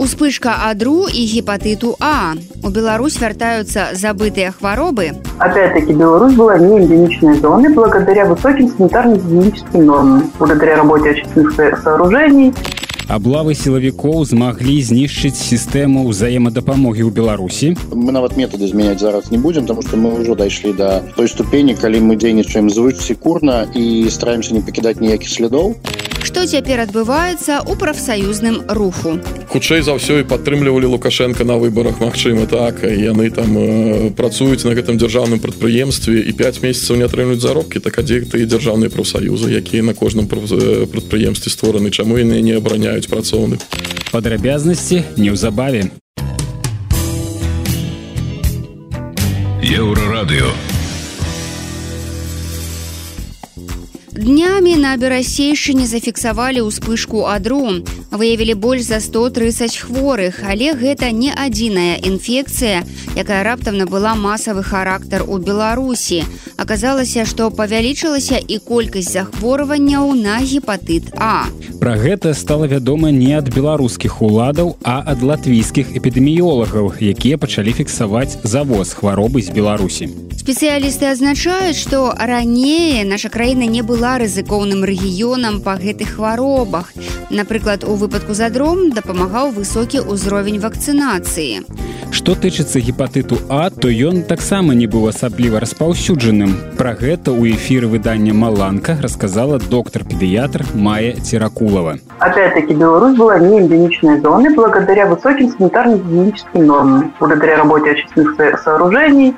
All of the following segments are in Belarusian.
Успышка адру и гепатиту А. У Беларусь вяртаются забытые хворобы. Опять-таки, Беларусь была не эндемичной зоной благодаря высоким санитарно-гигиеническим нормам, благодаря работе очистных сооружений, Аблавы сілавікоў змаглі знішчыць сістэму ўзаемадапамогі ў Беларусі. Мы нават метады змяняць зараз не будзем, таму што мы ўжо дайшлі да той ступені, калі мы дзейнічаем звыч секурна і стараемся не пакідаць ніякіх слядоў. Што цяпер адбываецца ў прафсаюзным руху. Хутчэй за ўсё і падтрымлівалі Лукашенко на выбарах Магчыма так яны там э, працуюць на гэтым дзяржаўным прадпрыемстве і 5 месяцаў не атрымлюць заробкі так адзе тыя дзяржаўныя прафсаюзы якія на кожным прадпрыемстве створаны чаму яны не абараняюць маюць працоўных. Падрабязнасці неўзабаве. Еўрарадыё. Днямі на берасейшыне зафіксавалі ўспышку адру. Выявілі больш за 130 хворых, але гэта не адзіная інфекцыя, якая раптам набыла масавы характар у Беларусі. Аказалася, што павялічылася і колькасць захворванняў на гепатыт А. Пра гэта стала вядома не ад беларускіх уладаў, а ад латвійскіх эпідэміолагаў, якія пачалі фіксаваць завоз хваробы з Беларусі. Спецыялісты адзначаюць, што раней наша краіна не была рызыкоўным рэгіёнам па гэтых хваробах. Напрыклад, у выпадку задром дапамагаў высокі ўзровень вакцынацыі. Што тычыцца гепатыту А, то ён таксама не быў асабліва распаўсюджаным. Пра гэта ў эфіры выдання Маланка рассказала доктор-педыятр Майя Теракулова. Опять-таки, Беларусь была не эндемичной зоной благодаря высоким санитарно-гигиеническим нормам, благодаря работе очистных сооружений,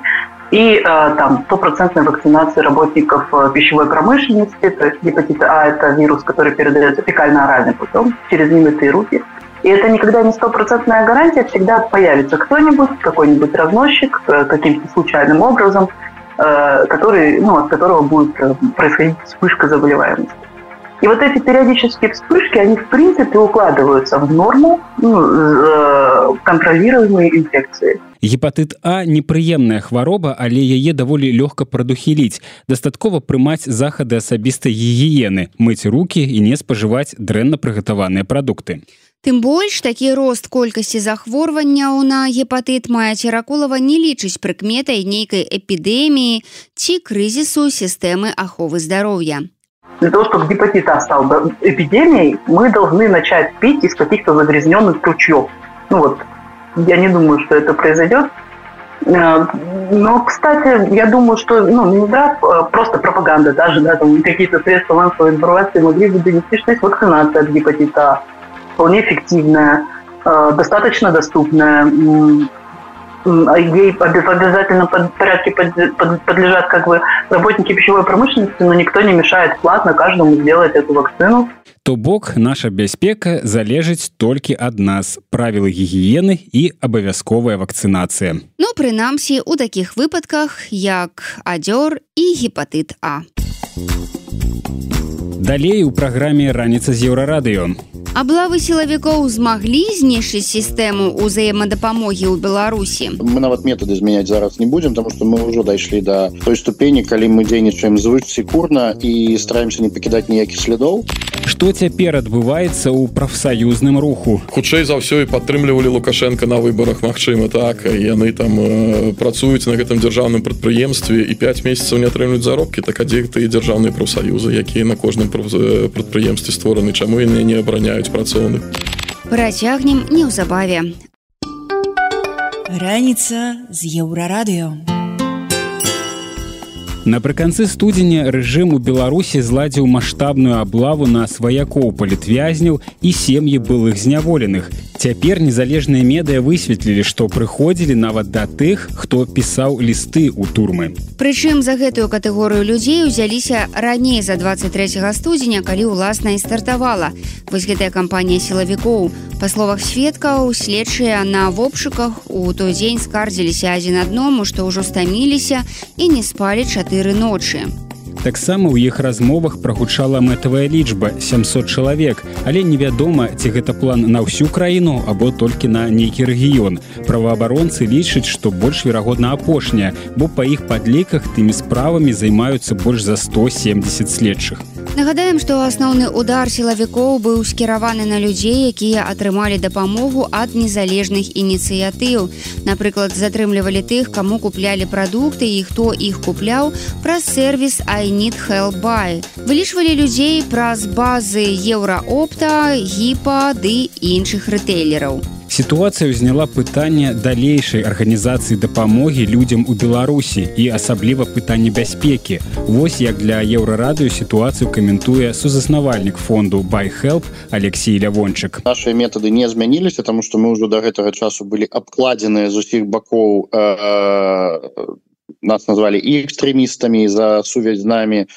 и э, там стопроцентной вакцинации работников э, пищевой промышленности, то есть гепатит А – это вирус, который передается фекально-оральным путем через немытые руки. И это никогда не стопроцентная гарантия, всегда появится кто-нибудь, какой-нибудь разносчик э, каким-то случайным образом, который, ну, от которого будет происходить вспышка заболеваемости. И вот эти периодические вспышки, они в принципе укладываются в норму ну, э, контролируемой инфекции. Гепатыт А непрыемная хвароба, але яе даволі лёгка прадухіліць. Дастаткова прымаць захады асабістай гігіены, мыць рукі і не спажываць дрэнна прыгатаваныя прадукты. Тым больш такі рост колькасці захворванняў на гепатыт мая церакулава не лічыць прыкметай нейкай эпідэміі ці крызісу сістэмы аховы здароўя. Для того, чтобы гепатит А стал эпидемией, мы должны начать пить из каких-то загрязненных ручьев. Ну вот, я не думаю, что это произойдет. Э, но, кстати, я думаю, что ну, Минздрав, э, просто пропаганда даже, да, там какие-то средства массовой информации могли бы донести, что есть вакцинация от гепатита вполне эффективная, э, достаточно доступная, ей в обязательном порядке подлежат как бы работники пищевой промышленности, но никто не мешает платно каждому сделать эту вакцину. То бок наша бяспека залежыць толькі ад нас правілы гігіены і абавязковая вакцынацыя. Ну прынамсі у такіх выпадках як адзёр і гепатыт А. Далей у праграме раніца з еўрарадыё. Аблавы сілавікоў змаглі знішчыць сістэму ўзаемадапамогі ў Беларусі. Мы нават метады змяняць зараз не будзем, таму што мы ўжо дайшлі да той ступені, калі мы дзейнічаем звыч секурна і стараемся не пакідаць ніякіх слядоў. Што цяпер адбываецца ў прафсаюзным руху? Хутчэй за ўсё і падтрымлівалі Лукашенко на выбарах Магчыма так яны там э, працуюць на гэтым дзяржаўным прадпрыемстве і 5 месяцаў не атрымлюць заробкі, так адзе тыя дзяржаўныя прафсаюзы, якія на кожным прадпрыемстве створаны, чаму яны не абараняюць шукаюць працоўных. Працягнем неўзабаве. Раніца з еўрарадыё. Напрыканцы студзеня рэжым у Беларусі зладзіў маштабную аблаву на сваякоў палітвязняў і сем'і былых зняволеных. Цяпер незалежныя медыя высветлілі, што прыходзілі нават да тых, хто пісаў лісты ў турмы. Прычым за гэтую катэгорыю людзей узяліся раней за 23 студзеня, калі ўласна і стартавала. Вось гэтая кампанія сілавікоў. Па словах сведкаў, следчыя на вопшыках у той дзень скардзіліся адзін адному, што ўжо стаміліся і не спалі чатыры ночы. таксама ў іх размовах прагучала мэтавая лічба 700 чалавек. Але невядома ці гэта план на ўсю краіну або толькі на нейкі рэгіён. Праваабаронцы лічаць што больш верагодна апошняя бо па іх падліках тымі справамі займаюцца больш за 170 следчых Нагадаем, што асноўны удар сілавікоў быў скіраваны на людзей, якія атрымалі дапамогу ад незалежных ініцыятыў. Напрыклад, затрымлівалі тых, каму куплялі прадукты і хто іх купляў праз сервіс Айнит Хелбай. Вылічвалі людзей праз базы еўраопта, гіпа ды іншых рэтэйлераў сітуацыя ўзняла пытанне далейшай арганізацыі дапамогі людзям у беларусі і асабліва пытанне бяспекі. Вось як для еўрарадыю сітуацыю каментуе сузаснавальнік фонду байхелп алексей лявончык. Наши методы не змяніліся тому что мы ўжо до гэтага часу былі абкладзеныя з усіх бакоў э, нас назвалі і экстрэмістамі за сувязь з нами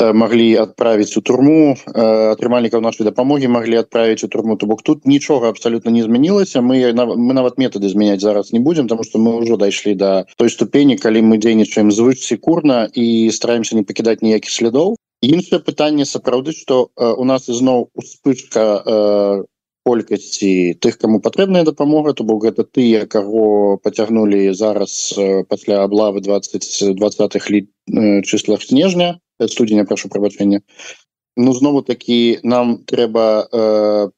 Э, могли отправить у турму э, атрымальнікаў нашай дапамогі могли отправить у турму то бок тут нічога абсолютно не змянілася мы мы нават методы змяняць зараз не будем потому что мы уже дайшлі до той ступені калі мы дзейнічаем звыш секурна і стараемся не пакідаць ніякіх следоў іншае пытанне сапраўды что э, у нас ізноў успышка колькасці тых кому патрэбная дапамога то бок гэта тыя каго поцягнули зараз пасля облавы 20 20 лі числах снежня студзеня прошу прабачэння ну знову такі нам трэба э,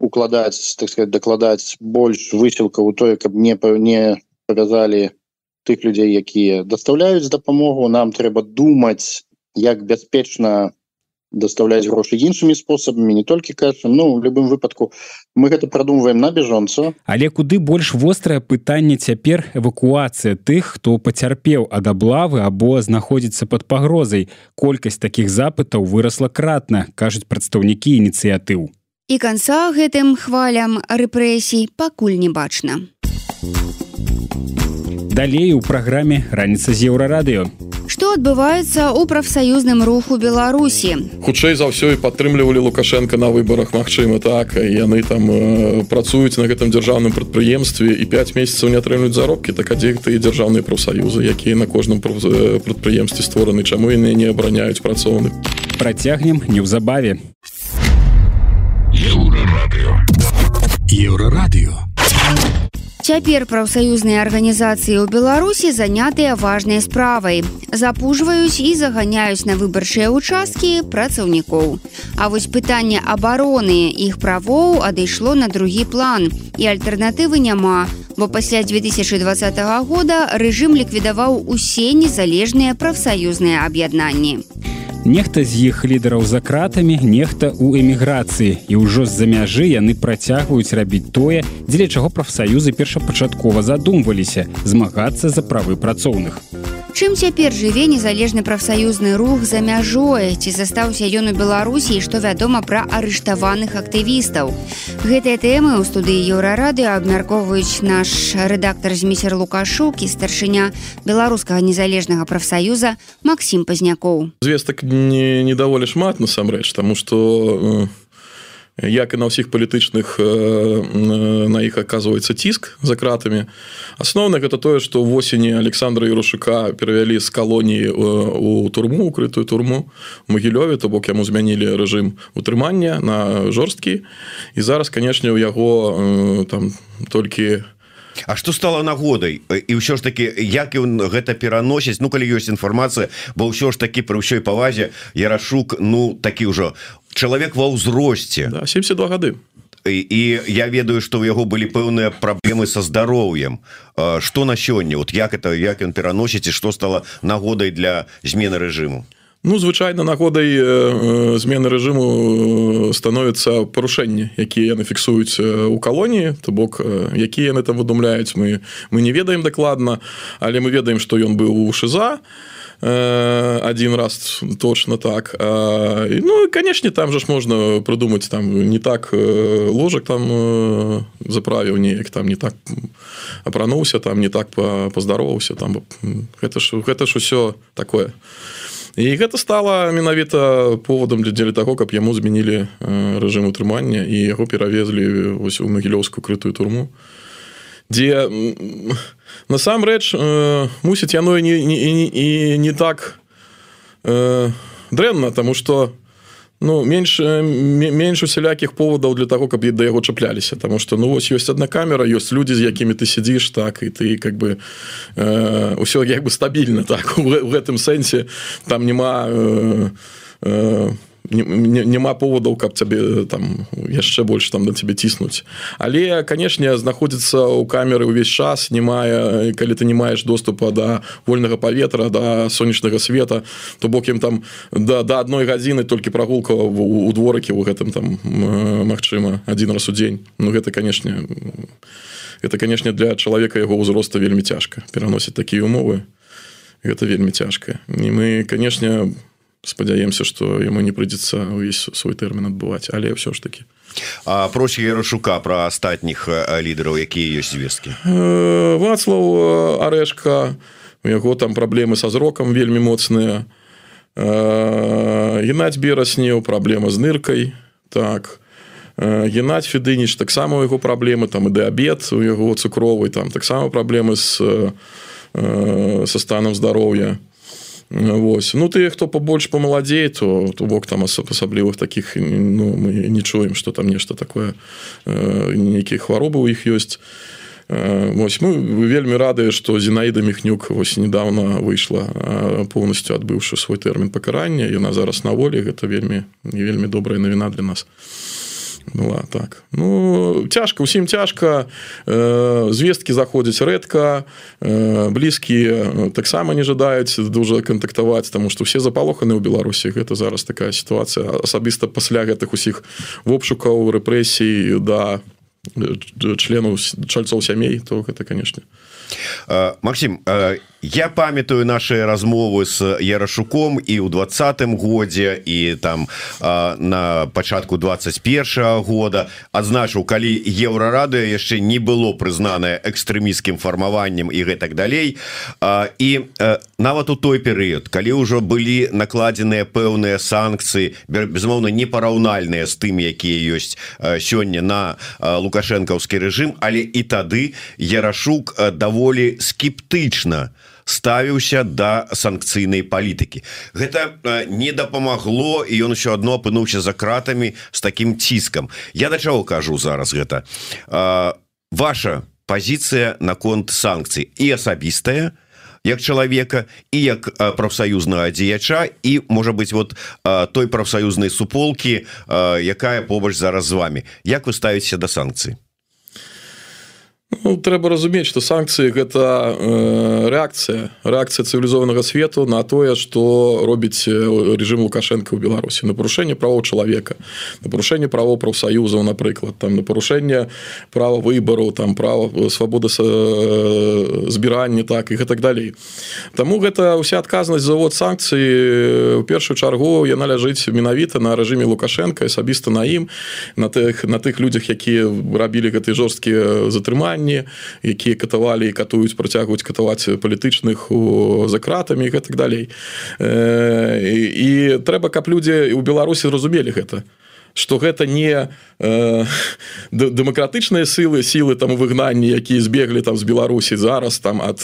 укладаць так сказать дакладаць больш высілка у тое каб не не павязалі тых людзей якія даставляюць дапамогу нам трэба думаць як бяспечна доставляць грошы іншымі спосабамі не толькі кэшем Ну в любым выпадку. Мы гэта прадумваем на бежонца але куды больш вострае пытанне цяпер эвакуацыя тых хто пацярпеў ад аблавы або знаходзіцца под пагрозай колькасць такіх запытаў выросла кратна кажуць прадстаўнікі ініцыятыў. І канца гэтым хвалям рэпрэсій пакуль не бачна далей у праграме раніца з еўрарадыё Што адбываецца ў прафсаюзным руху беларусі? Хутчэй за ўсё і падтрымлівалі лукашенко на выбарах Мачыма так. Яны там э, працуюць на гэтым дзяржаўным прадпрыемстве і 5 месяцаў не атрымлюць заробкі. Так адзекты і дзяржаўныя прафсаюзы якія на кожным прадпрыемстве створаны? Чаму яны не абараняюць працоўны працягнем неўзабаве. Еўрарадыё Цяпер прафсаюзныя арганізацыі ў Беларусі занятыя важнай справай. Запужваюць і заганяюць на выбарчыя ўчасткі працаўнікоў. А вось пытанне абароны іх правоў адышло на другі план і альтэрнатывы няма, бо пасля 2020 года рэжым ліквідаваў усе незалежныя прафсаюзныя аб'яднанні. Нехта з іх лідараў за кратамі, нехта ў эміграцыі і ўжо з-за мяжы яны працягваюць рабіць тое, дзеля чаго прафсаюзы першапачаткова задумваліся змагацца за правы працоўных. Чым цяпер жыве незалежны прафсаюзны рух за мяжой? Ці застаўся ён у беларусі што вядома пра арыштаваных актывістаў? Гэтыя тэмы ў студыі еўрарады абмяркоўваюць наш рэдактор змейсер лукашук і старшыня беларускага незалежнага прафсаюза Макссім пазнякоў. Звестак не не даволі шмат насамрэч таму што э як і на ўсіх палітычных на іх оказывается ціск за кратамі. Асноўна гэта тое что восені александра юрушыка перавялі з калоніі у турму укрытую турму могілёве то бок яму змянілі рэжым утрымання на жорсткі. І зараз канешне у яго там толькі А что стало нагодай? І ўсё ж таки як ён гэта пераносіць? Ну калі ёсць інфармацыя бо ўсё ж таки пры ўсёй павазе ярашук ну такі ўжо чалавек ва ўзросце. Да, 72 гады. І, і я ведаю что у яго былі пэўныя праблемы со здароўем. Что на сёння? Вот як это як ён пераносіць і что стало нагодай для змены рэжыму Ну звычайна нагодай змены рэжыму становіцца парушэнні якія яны фіксуюць у калоніі то бок якія яны там выдумляюць мы мы не ведаем дакладна але мы ведаем што ён быў у шиза один раз точно так. А, ну конечно там же ж можно придумать там не так ложек там заправіў неяк там не так апрануўся там не так поздароваўся там это ж гэта ж усё такое і гэта стало менавіта поводам для дзеля того каб яму змянілі рэжым утрымання і яго перавезлі вось у магілёўскую крытую турму дзе насамрэч э, мусіць яно і не, не, не, не так э, дрэнна тому что ну менш менш усялякіх поводаў для того каб да яго чапляліся тому что ну вось ёсць одна камера ёсць людзі з якімі ты сидзіш так і ты как бы э, ўсё як бы стабільна так в гэтым сэнсе там няма э, э, няма поводаў каб цябе там яшчэ больш там на тебе ціснуць але канешне знаходзіцца ў камеры ўвесь час не мае калі ты не маеш доступа да вольнага паветра да сонечнага света то бок ім там да да адной гадзіны толькі прагулка у дворыкі у гэтым там Мачыма один раз у дзень Ну гэта канешне это канешне для чалавека яго ўзроста вельмі цяжка пераносіць такія умовы. Гэта вельмі цяжка і мы канешне у спадзяемся что ему не прыйдзецца увесь свой тэрмін адбываць але все ж таки проч рашука про астатніх лідараў якія ёсць звесткі вацлаў арэшка у яго там праблемы са зрокам вельмі моцныя геннадзь бераснеў праблема з ныркай так. Геннадзь федыніч таксама у яго праблемы там і дыабет у яго цукровай там таксама праблемы з со станам здароўя Вось. Ну ты хто побольш помаладзей то то бок там асаблівых таких ну, мы не чуем что там нешта такое э, нейкія хваробы у іх ёсць э, Вось. Мы вельмі радыя что зінаіда мехнюк вось недавно выйшла полностью адбыўшы свой тэрмін пакарання яна зараз на волі гэта вельмі вельмі добрая навіна для нас была так. Ну цяжка усім цяжка э, звесткі заходзяць рэдка э, блізкія таксама не жадаюць дужа кантактаваць тому что все запалоханы ў беларусі гэта зараз такая сітуацыя асабіста пасля гэтых усіх вопшукаў рэпрэсій да членаў чальцоў сямей то гэта канешне Максим я памятаю наши размовы с ярашуком і ў двадцатым годзе і там на пачатку 21 года. Адзначыў калі еўрарадыо яшчэ не было прызнанае экстрэміскім фармаваннем і гэтак далей. І нават у той перыяд калі ўжо былі накладзеныя пэўныя санкцыі безумоўна непараўнальныя з тым якія ёсць сёння на лукашэнкаўскі рэжым але і тады ярашук даволі скептычна у ставіўся да санкцыйнай палітыкі. Гэта не дапамагло і ён еще одно апынуўся за кратамі с таким ціскам. Я да чаго кажу зараз гэта? Ваша пазіцыя наконт санкцый. І асабістая як чалавека і як прафсаюзнага дзеяча і можа быть вот той прафсаюзнай суполкі якая побач зараз з вами як вы ставіце да санкцыі Ну, трэба разумець что санкцыі гэта э, реакцыя реакцыя цывілізованага свету на тое что робіць режим лукашенко ў беларусі на парушэнне правоў чалавека на парушэнне правоў прафсаюзаў напрыклад там на парушэнне права выбару там права свабоды э, збірання так і гэтак далей Таму гэта ўся адказнасць завод санкцыі у першую чаргу яна ляжыць менавіта на рэжыме лукашенко асабіста на ім на тых на тых людзях якія рабілі гэты жорсткія затрыманні пакаранні якія катавалі і катуюць працягваюць катаваць палітычных за кратамі і гэтак далей. Э, і трэба каб людзі у беларусі зразумелі гэта что гэта не э, дэмакратычныя сілы сілы там выгнанні якія збеглі там з беларусі зараз там ад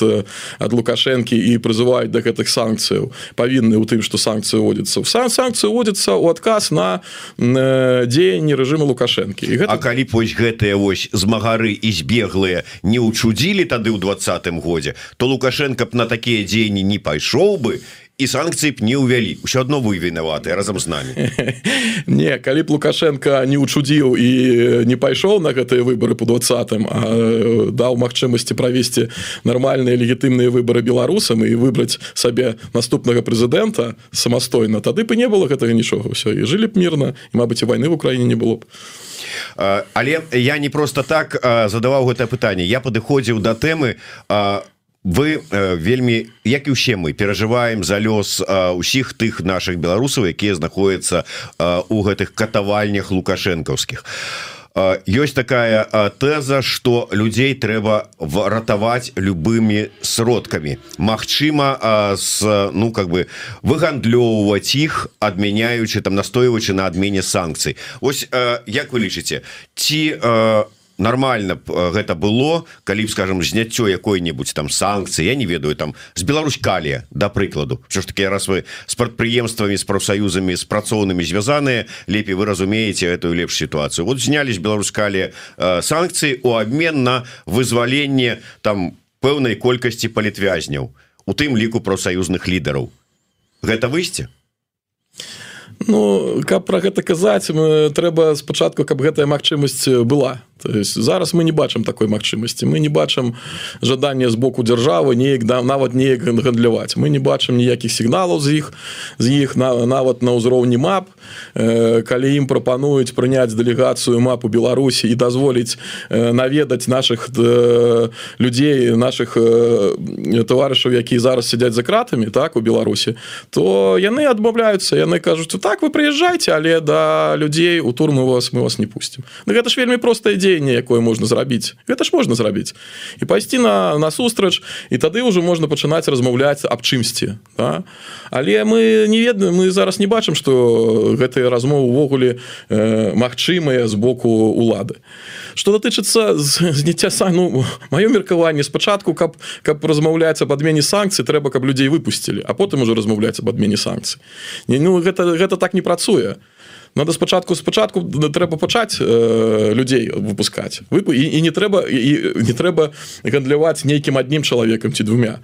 ад лукашэнкі і прызываюць да гэтых санкцыяў. Павінны у тым что санкцыі водзяцца в сам санкцыі водзяцца у адказ на э, дзеянні рэжыму лукашэнкі. І гэта... калі вось гэтыя вось змагары і збеглыя не учудзілі тады ў двадцатым годзе то лукашенко б на такія дзеянні не пайшоў бы і санкцыі б не ўвялі. Ўсё адно вы вінаваты разам з нами не калі б лукашенко не учудзіў і не пайшоў на гэтыя выборы по двадцатым даў магчымасці правесці нармальныя легітымныя выборы беларусам і выбраць сабе наступнага прэзідэнта самастойна тады бы не было гэтага нічога ўсё і жылі б мірна і Мабыць войны в Украіне не было б. Але я не просто так задаваў гэта пытанне. Я падыходзіў да тэмы у вы э, вельмі як і ўсе мы перажываем за лёс э, усіх тых наших беларусаў якія знаходзяцца э, у гэтых катавальнях лукашэнкаўскіх. Ёсць такая тэза что людзей трэба ратаваць любымі сродкамі. Мачыма с ну как бы выгандлёўваць іх адмяняючы там настойваючы на адмене санкцый. Вось як вы лічыце ці у нормально гэта было калі б скажем зняццё якой-нибудь там санкцыі я не ведаю там з Беларусь калія да прыкладу. Що ж таки раз вы с прадпрыемствамі з прафсаюзамі з працоўнымі звязаныя лепей вы разумееце эту лепш сітуацыю. Вот знялись беларускалі санкцыі у обмен на вызваленне там пэўнай колькасці палітвязняў у тым ліку прафсаюзных лідараў. Гэта выйсце? Ну каб пра гэта казаць трэба спачатку каб гэтая магчымасць была есть зараз мы не бачым такой магчымасці мы не бачым жадання з боку дзяржавы неяк да нават неяк гандляваць мы не бачым ніякіх сігналаў з іх з іх на нават на ўзроўні мап. Э, калі ім прапануюць прыняць дэлегацыю мапу беларусі і дазволіць э, наведаць наших э, людзей наших э, таварышаў якія зараз сядзяць за кратамі так у беларусі то яны адмаўляюцца яны кажуць так вы прыязджайце але да людзей у турму вас мы вас не пустим гэта ж вельмі простая ідзея дзеянне якое можна зрабіць гэта ж можна зрабіць і пайсці на насустрач і тады ўжо можна пачынаць размаўляць аб чымсьці да? але мы не ведаем мы зараз не бачым что гэтыя размовы увогуле э, магчымыя з боку улады. Что датычыцца зняцця са ну маё меркаванне спачатку каб каб размаўляць об адмене санкцый трэба каб людзей выпусцілі а потым уже размаўляць об адмене санкцый. Не ну гэта гэта так не працуе надо спачатку спачатку трэба пачаць э, людзей выпускать. Вы і, і не трэба і не трэба гандляваць нейкім аднім чалавекам ці двумя.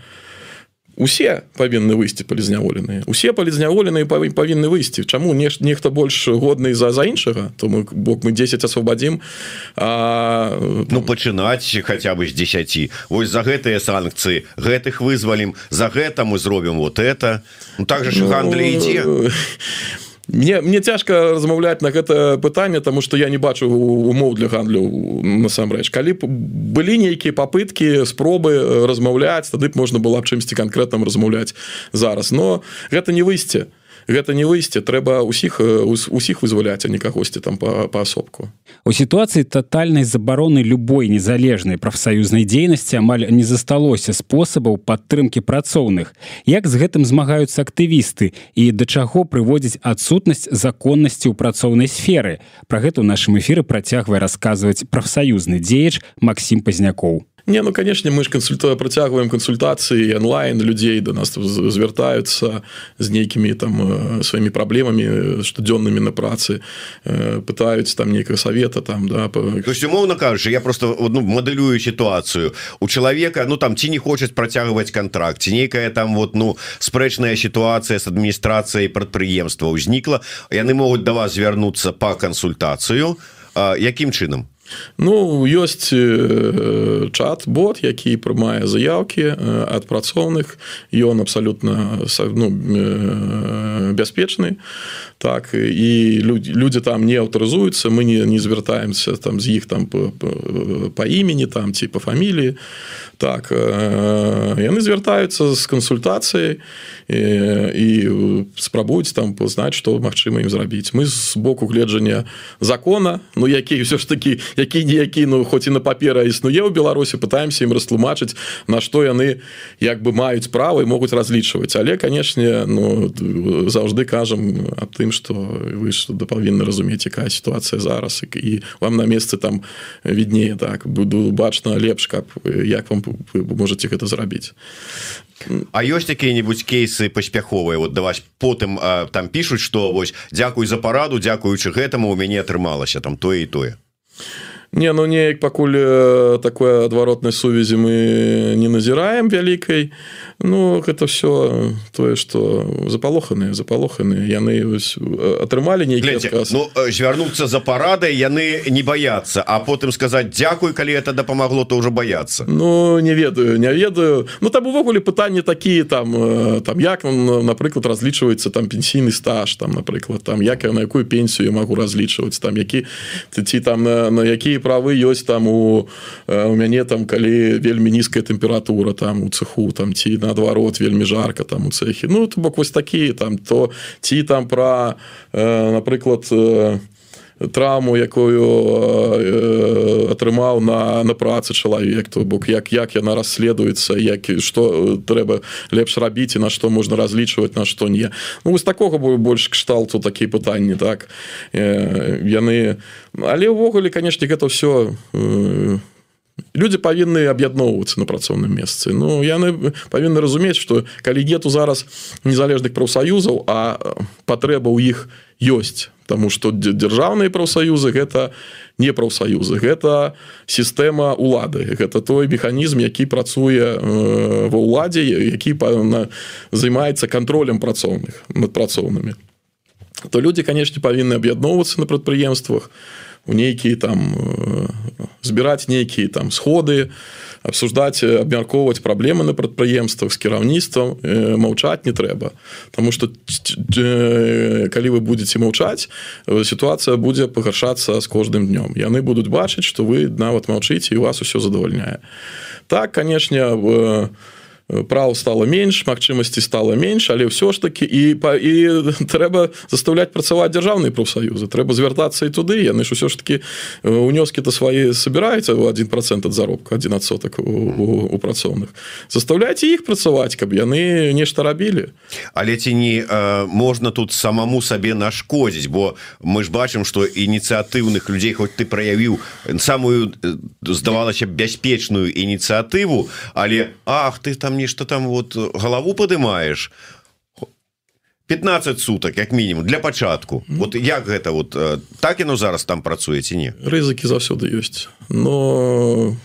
Усе павінны выйсці палізняволеныя усе палізняволеныя павінны выйсці чаму не нехта больш годны за за іншага то мы бок мы 10 асвабадзім ну пачынаць хотя бы з 10 ось за гэтыя санкцыі гэтых вызвалім за гэта мы зробім вот это. Ну, так же ну, гандля ідзе ну мне мне цяжка размаўляць на гэта пытанне тому что я не бачу умоў для гандлю насамрэч. Калі б былі нейкія попытки спробы размаўляць тады б можна было б чымсьці канкрэтным размаўляць зараз. Но гэта не выйсце гэта не выйсце трэба усіх усіх вызваляць а не кагосьці там паасобку у сітуацыі тотальнай забароны любой незалежнай прафсаюзнай дзейнасці амаль не засталося спосабаў падтрымки працоўных. Як з гэтым змагаюцца актывісты і да чаго прыводзіць адсутнасць законнасці ў працоўнай сферы? Про гэта ў нашым эфіры працягвае расказваць прафсаюзны дзеяч Макссім пазнякоў Не ну конечно мы ж кансультуя працягваем кансультацыі онлайн людзей до нас звяртаюцца з нейкімі там э, сваімі праблемамі штодзённымі на працы э, пытаюць там нейкага совета там да по... умоўно кажучы я просто ну, мадэлюю сітуацыю у чалавека ну там ці не хочуць працягваць контракт ці нейкая там вот ну спрэчная сітуацыя с адміністрацыяй прадпрыемства ўзнікла яны могуць да вас звярнуцца по кансультацыю якім чынам Ну ёсць э, чат бот які прымае заявкі ад працоўных. Ён абсалютна ну, э, бяспечны. Так і людзі там не аўтарызуюцца мы не, не звяртаемся там з іх там по, по, по імені там ці по фаміліі так яны звяртаюцца з кансультацыяй і, і спрабуюць там пазнаць што магчыма ім зрабіць мы з боку гледжання закона ну які ўсё ж такі які ніякі ну хоць і на папера існуе ў беларусі пытаемся ім растлумачыць на што яны як бы маюць правы могуць разлічваць але канешне ну заўжды кажам аб тым что вы что да павінны разумець якая сітуацыя зараз і вам на месцы там віднее так буду бачна лепш каб як вам вы можете гэта зрабіць А ёсць якія-нибудь кейсы паспяховыя вот даваць потым а, там пишутць что вось Дякуй за параду дзякуючы гэтаму у мяне атрымалася там тое і тое Не ну неяк пакуль э, такой адваротнай сувязі мы не назіраем вялікай Ну гэта все тое что запалоханыя запалоханыя яны атрымалі не ну, звярнуцца за парадай яны не баяцца а потым сказаць Дякуй калі это дапамагло то уже баяцца Ну не ведаю не ведаю. Ну там увогуле пытанні такія там там як он напрыклад разлічваецца там пенсійны стаж там напрыклад там як я на якую пенсію я могу разлічваць там які ці там на, на якія правы ёсць там у у мяне там калі вельмі нізкая тэмпература там у цеху там ці на наадварот вельмі жарко там у цехі ну то бок вось такія там то ці там про э, напрыклад э, травму якую э, атрымаў на на працы чалавек то бок як як яна расследуецца як что трэба лепш рабіць і на што можна разлічваць на што не. Ну, вось такога бою больш кшталту такія пытанні так. Э, яны але ўвогуле канешне гэта все э, люди павінны аб'ядноўвацца на працоўным месцы Ну яны павінны разумець что калі нету зараз незалежных прафсаюзаў а патрэба ў іх ёсць тому что дзяржаўныя прафсаюзы гэта не прафсаюзы гэта сістэма улады гэта той механізм які працуе ва ўладзе які займаецца контролем працоўных над працоўнымі то люди канешне павінны аб'ядноўвацца на прадпрыемствах у нейкіе там збіраць нейкія там сходы обсуждать абмяркоўваць праблемы на прадпрыемствах з кіраўніцтвам маўчаць не трэба тому что калі вы будете маўчаць сітуацыя будзе пагаршацца з кожным днём яны будуць бачыць что вы нават маўчыце і вас усё задавальняе так канешне в праў стало менш магчымасці стало менш але ўсё ж таки і па і трэба заставляць працаваць дзяржаўныя прафсаюзы трэба звяртацца і туды яны ж усё ж таки унёскі то свае собираюцца у один процент ад заробка один адсотак у, у, у працоўных заставляйте іх працаваць каб яны нешта рабілі але ці не э, можна тут самому сабе нашкодзіць бо мы ж бачым что ініцыятыўных людзей хоць ты праявіў самую здавалася бяспечную ініцыятыву але ах ты там нешта там вот галаву падымаешь 15 суток як мінімум для пачатку mm. вот як гэта вот так яно зараз там працуе ці не рызыкі заўсёды ёсць. Но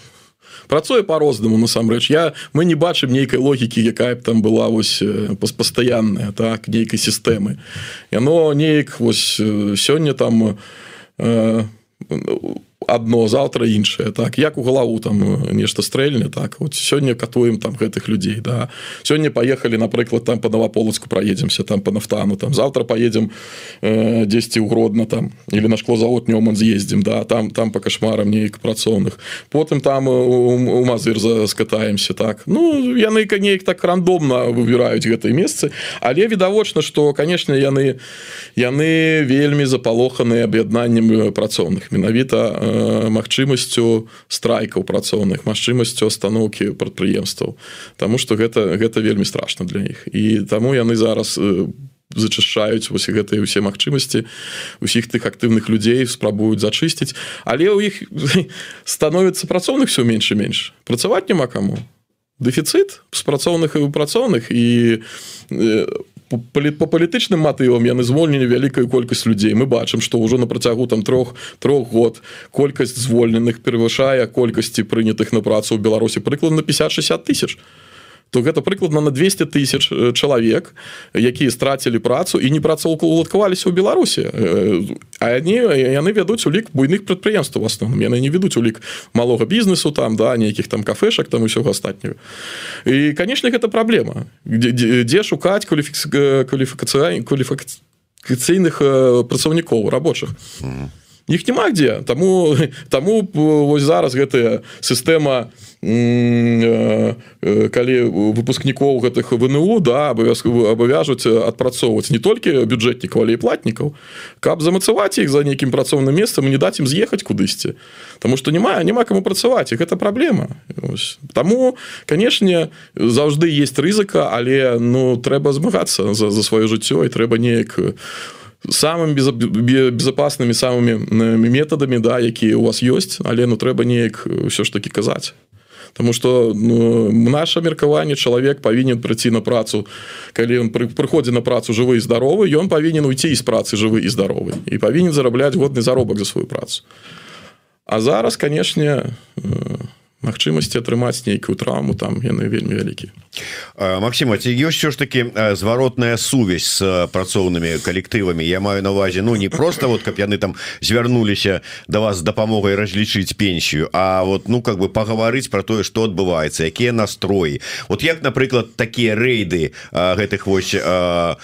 працуе по-рознаму насамрэч. Я мы не бачым нейкай логікі якая б там была вось пастаянная так нейкай сістэмы яно неяк вось сёння там э, одно завтра іншае так. Як у галаву там нешта стрэльне так. Вот сёння катуем там гэтых людзей да. Сёння поехали напрыклад там по новополацку проедемся там по нафтану там. Завтра поедем э, 10 угродно там. Или на шклозавод нёман з'ездим да. Там там по кошмарам нейк працоўных потым там у, у мазыр скатаемся так. Ну яны канеек так рандомна выбіраюць гэтые месцы але відавочна что конечно яны яны вельмі запалоханы аб'яднаннем працоўных менавіта у магчымасцю страйкаў працоўных магчымасцю остановки прадпрыемстваў. Таму что гэта гэта вельмі страшно для іх. І таму яны зараз зачышаюць вось гэтыя усе магчымасці усіх тых актыўных людзей спрабуюць зачысціць. Але ў іх становіцца працоўных все менш і менш. Працаваць няма каму. Дэфіцыт з працоўных і працоўных. І у по палітычным матывам яны звольнілі вялікую колькасць людзей мы бачым што ўжо на працягу там трох трох год колькасць звольненых перавышае колькасці прынятых на працу ў беларусі прыкладна 50-60 тысяч. то гэта прыкладна на 200 тысяч э, чалавек якія страцілі працу і не працоўку уладкаваліся ў беларусі. Э, а они яны вядуць улік буйных прадпрыемстваў в основном яны не ведуць улік малога бізнесу там да нейкіх там кафешак там усёга астатнюю і канешне гэта праблема. Дзе шукаць кваліфікацыя кваліфікацыйных працаўнікоў рабочых? Іх няма дзе. Таму таму вось зараз гэтая сістэма Э, э, калі выпускнікоў гэтых вНУ да абавязкова абавяжуць адпрацоўваць не толькі бюджэтнікаў але і платнікаў каб замацаваць іх за нейкім працоўным месцам не даць ім з'ехаць кудысьці. Таму што няма няма каму працаваць і гэта праблема Таму канешне заўжды есть рызыка але ну трэба змагацца за, за сваё жыццё і трэба неяк самым безопасными самымі метадамі да якія у вас ёсць але ну трэба неяк ўсё ж таки казаць Таму что ну, наше меркаванне чалавек павінен прыйці на працу калі ён пры, прыходзе на працу жывы і здаровы ён павінен уйти з працы жывы і здаровы і павінен зарабляць годны заробак за сваю працу. А зараз канешне э, магчымасці атрымаць нейкую травму там яны вельмі вялікі Макссіма ці ёсць все ж таки зваротная сувязь с працоўнымі калектывамі? Я маю на увазе Ну не просто вот каб яны там звярнуліся да вас дапамогай разлічыць пенсію А вот ну как бы пагаварыць про тое что адбываецца якія настроі. Вот як напрыклад такія рэйды гэтых вось а,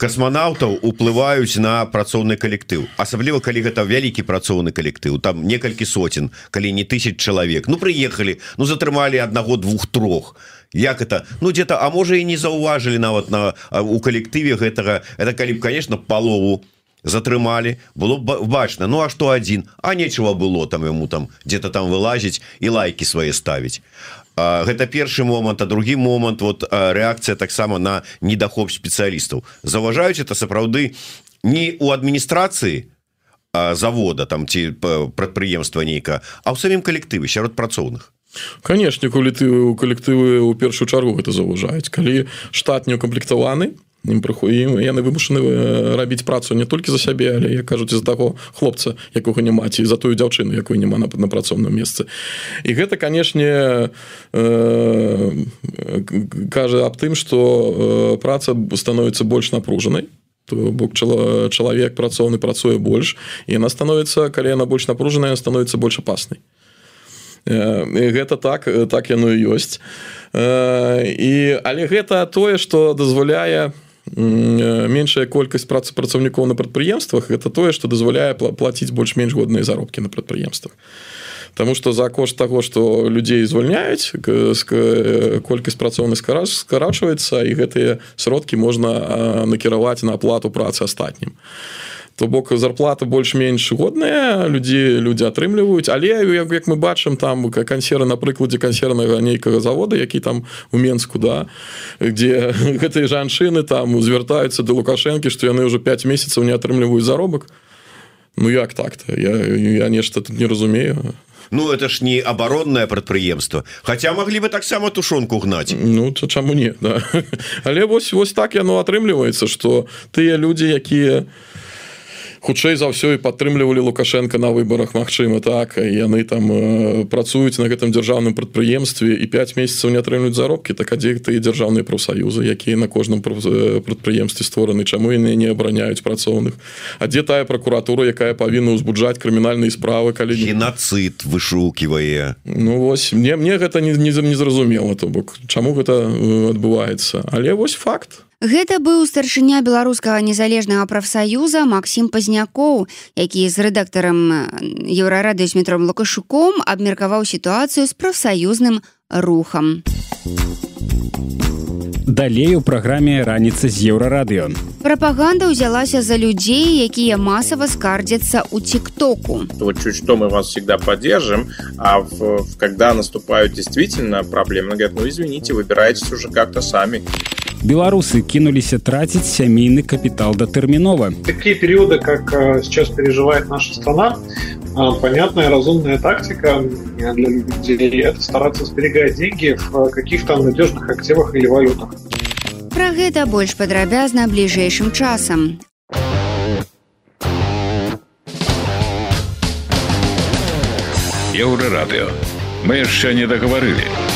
касманаўтаў уплываюць на працоўны калектыў. Асабліва калі гэта вялікі працоўны калектыў там некалькі соцен калі не тысяч чалавек. Ну прыехалі ну затрымалі аднаго двух трох. Як это? Ну где-то а можа і не заўважылі нават на у калектыве гэтага. Это калі б конечно палову затрымалі было бачна. Ну а что один а нечего было там ему там где-то там вылазить и лайки свои ставить гэта першы момант а другі момант вот реакцыя таксама на недахоп спецыялістаў. Заважаюць это сапраўды не у адміністрацыі завода там ці прадпрыемства нейка а ў самім калектыве сярод працоўных. Канешне калектывы у калектывы у першую чаргу гэта заўважаюць. Калі штат не укамплектаваны ім прыходім яны вымушаны рабіць працу не толькі за сябе але я кажуць з-за таго хлопца якога не маці за тую дзяўчыну якой няма на, на працоўным месцы. І гэта канешне э, кажа аб тым что э, праца становіцца больш напружанай бок чалавек працоўны працуе больш і яна становіцца калі яна больш напружаная становіцца больш апаснай гэта так так яно і ёсць і але гэта тое что дазваляе меншая колькасць працы працаўнікоў на прадпрыемствах это тое что дазваляе плаціць больш-менш годныя заробкі на прадпрыемствах Таму что за кошт того что людзей звальняюць колькасць працоўных скарачваецца і гэтыя сродкі можна накіраваць на аплату працы астатнім то бок зарплата больш-менш годная людзі людзі атрымліваюць. Але як, як мы бачым там кансеры на прыкладзе кансернага нейкага завода які там у менску да где гэтыя жанчыны там звяртаюцца до лукашэнкі што яны ўжо 5 месяцаў не атрымліваюць заробак. Ну як так-то? Я, я нешта тут не разумею. Ну это ж не абаронное прадпрыемство хотя могли бы таксама тушонку гнаць Ну то чаму не да. але вось вось так яно атрымліваецца что тыя людзі якія не хутчэй за ўсё і падтрымлівалі лукашенко на выборах Мачыма так. Яны там э, працуюць на гэтым дзяржаўным прадпрыемстве і 5 месяцаў не атрымлюць заробкі. Так адзе ты дзяржаўныя прафсаюзы якія на кожным э, прадпрыемстве створаны? Чаму яны не абараняюць працоўных? А дзе тая прокуратура якая павінна ўзбуджаць крымінальныя справы калі геноцид вышукивае. Ну вось мне мне гэта не не, не зразумела то бок. Чаму гэта э, адбываецца? Але вось факт Гэта быў старшыня беларускага незалежнага прафсаюза Макссім пазнякоў, які з рэдактарам еўрарадыёсметром лукашуком абмеркаваў сітуацыю з прафсаюзным рухам. Далей у праграме раніца з еўрарадыё. Прапаганда ўзялася за людзей, якія масава скардзяцца ў тиктоку. Вот чуть что мы вас всегда поддержим, а в, в, когда наступают действительно проблемы, говорят, ну извините, выбирайтесь уже как-то сами беларусы кинуліся тратить сямейны капитал датэрмінова такие периоды как э, сейчас переживает наша страна А, понятная разумная тактика для людей – это стараться сберегать деньги в э, каких-то надежных активах или валютах. Пра гэта больш падрабязна бліжэйшым часам. Еўрарадыё. Мы еще не дагаварылі.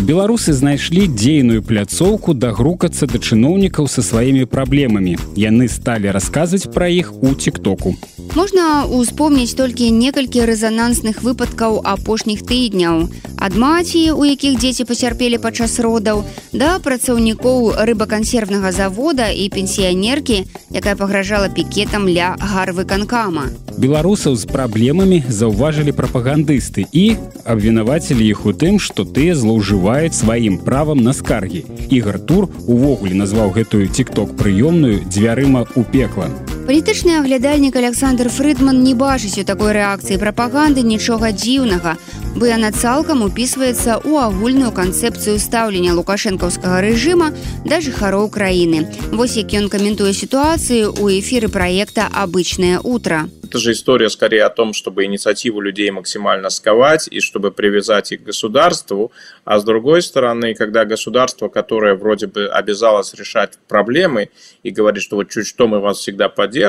Беларусы знайшлі дзейную пляцоўку дагрукацца да чыноўнікаў са сваімі праблемамі. Яны сталі расказваць пра іх у тиктоку можна успомніць толькі некалькі рэзанансных выпадкаў апошніх тыдняў. Ад маці у якіх дзеці пацярпелі падчас родаў да працаўнікоў рыбакансервнага завода і пенсіянеркі якая пагражала пікетам ля гарвы канкама беларусаў з праблемамі заўважылі прапагандысты і абвінавацілі іх у тым што тыя злоўжываюць сваім правам на скаргі. Ігар тур увогуле назваў гэтую тикток прыёмную дзвярыма у пекла палітычны аглядальнік александр фрыдман не бачыць у такой рэакцыі прапаганды нічога дзіўнага. Бо яна цалкам упісваецца ў агульную канцэпцыю стаўлення лукашэнкаўскага рэжыма да жыхароў краіны. Вось як ён каментуе сітуацыю у эфіры праекта обычное утро это же история скорее о том, чтобы инициативу людей максимально сковать и чтобы привязать их к государству. А с другой стороны, когда государство, которое вроде бы обязалось решать проблемы и говорит, что вот чуть что мы вас всегда поддержим,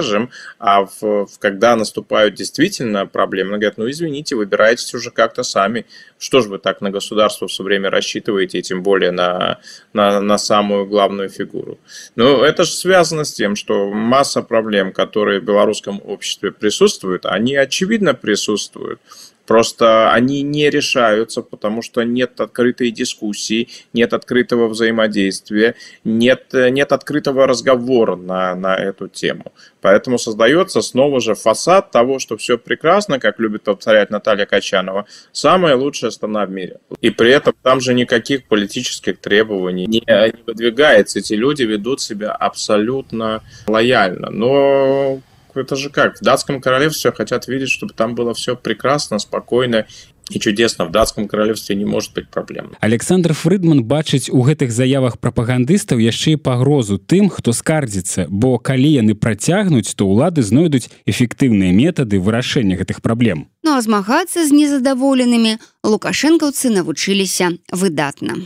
а в, в, когда наступают действительно проблемы, говорят, ну извините, выбирайтесь уже как-то сами. Что же вы так на государство все время рассчитываете, и тем более на, на, на самую главную фигуру? Ну, это же связано с тем, что масса проблем, которые в белорусском обществе присутствуют, они очевидно присутствуют. Просто они не решаются, потому что нет открытой дискуссии, нет открытого взаимодействия, нет, нет открытого разговора на, на эту тему. Поэтому создается снова же фасад того, что все прекрасно, как любит повторять Наталья Качанова, самая лучшая страна в мире. И при этом там же никаких политических требований не, не выдвигается. Эти люди ведут себя абсолютно лояльно. Но это же как? В датском королевстве хотят видеть, чтобы там было все прекрасно, спокойно і чудесно. В датском королевстве не может быть праблем александр фрыдман бачыць у гэтых заявах прапагандыстаў яшчэ і пагрозу тым хто скардзіцца. Бо калі яны працягнуць то ўлады знойдуць эфектыўныя метады вырашэння гэтых праблем. Ну а змагацца з незадаволенымі лукашэнкаўцы навучыліся выдатна.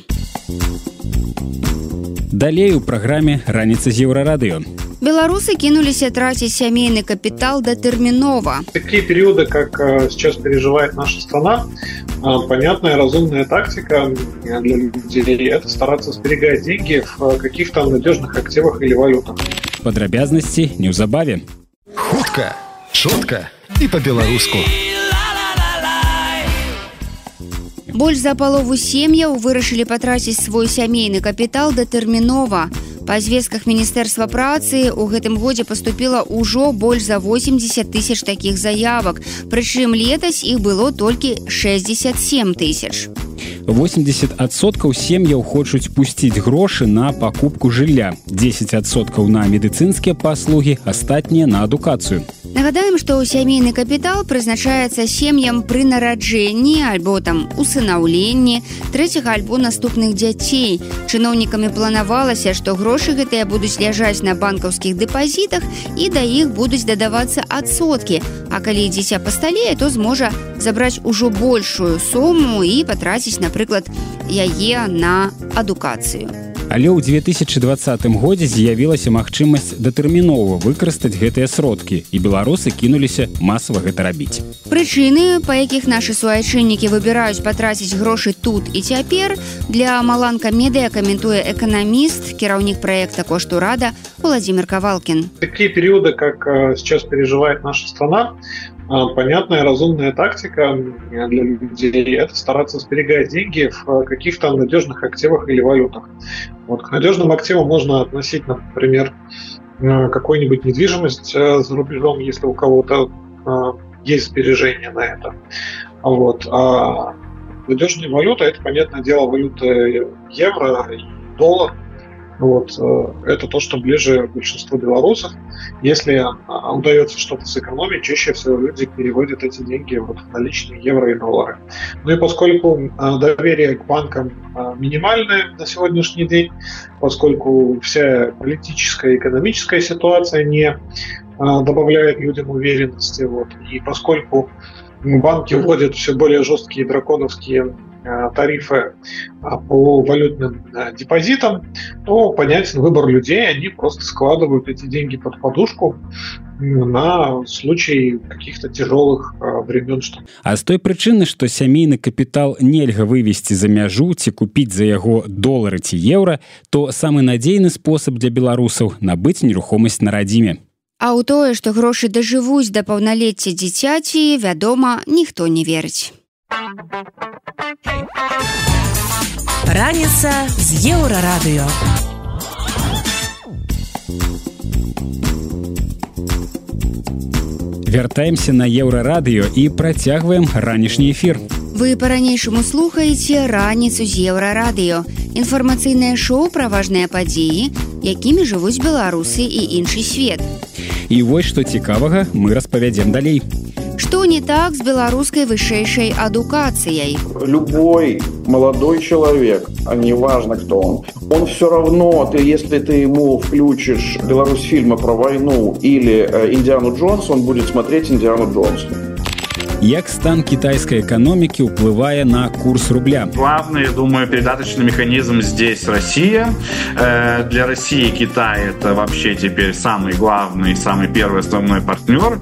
Далей у праграме раніца з еўрарадыё Белорусы кинулись тратить семейный капитал до терминова. Такие периоды, как э, сейчас переживает наша страна, э, понятная разумная тактика э, для людей – это стараться сберегать деньги в каких-то надежных активах или валютах. Подробязности неўзабаве. Хутка, шутка и по-беларуску. Больш за палову сем'яў вырашылі потратить свой семейный капитал до Терминова. Па звестках міністэрства працы у гэтым годзе паступіла ўжо больш за 80 тысяч такіх заявак. Прычым летась іх было толькі 67 тысяч. 80соткаў сем'яў хочуць пусціць грошы на пакупку жылля 10соткаў на медыцынскія паслугі астатнія на адукацыю нагадаем што сямейны капітал прызначаецца сем'ям пры нараджэнні альбо там усынаўленні трэцяга альбо наступных дзяцей чыноўнікамі планавалася што грошы гэтыя будуць ляжаць на банкаўскіх дэпазітах і да іх будуць дадавацца адсоткі а калі дзіця пасталее то зможа забраць ужо большую суму і патраціць на напрыклад яе на адукацыю. Але ў 2020 годзе з'явілася магчымасць датэрмінова выкарыстаць гэтыя сродкі і беларусы кінуліся масава гэта рабіць. Прычыны па якіх нашы суайчыннікі выбіраюць патраціць грошы тут і цяпер для маланка медыа каментуе эканаміст кіраўнік проекта кошту рада владимир кавалкин такие периоды как э, сейчас переживает наша страна понятная разумная тактика для людей – это стараться сберегать деньги в каких-то надежных активах или валютах. Вот к надежным активам можно относить, например, какую-нибудь недвижимость э, за рубежом, если у кого-то а, есть сбережения на это. Вот. А надежные валюты – это, понятное дело, валюты евро, доллар – вот. Э, это то, что ближе большинству белорусов. Если а, удается что-то сэкономить, чаще всего люди переводят эти деньги вот в наличные евро и доллары. Ну и поскольку а, доверие к банкам а, минимальное на сегодняшний день, поскольку вся политическая и экономическая ситуация не добавляет людям уверенности, вот, и поскольку банки вводят все более жесткие драконовские тарифы по валютным э, депозитам, то понятен выбор людей, они просто складывают эти деньги под подушку на случай каких-то тяжелых э, времен что а с той прычыны что сямейны капітал нельга вывесці за мяжу ці купіць за яго долары ці еўра то самы надзейны спосаб для беларусаў набыць нерухомасць на радзіме. А ў тое што грошы дажывуць да паўналецця дзіцяці вядома ніхто не верыць Раніца з еўрарадыё. Вяртаемся на еўрарадыё і працягваем ранішні эфір. Вы па-ранейшаму слухаеце раніцу з еўрарадыё. Інфармацыйнае шоу пра важныя падзеі, якімі жывуць беларусы і іншы свет. І вось што цікавага мы распавядзем далей. Что не так с белорусской высшейшей адукацией? Любой молодой человек, а не важно кто он, он все равно, ты, если ты ему включишь Беларусь фильмы про войну или э, Индиану Джонс, он будет смотреть Индиану Джонс. Як стан китайской экономики уплывая на курс рубля? Главный, я думаю, передаточный механизм здесь Россия. Э, для России Китай это вообще теперь самый главный, самый первый основной партнер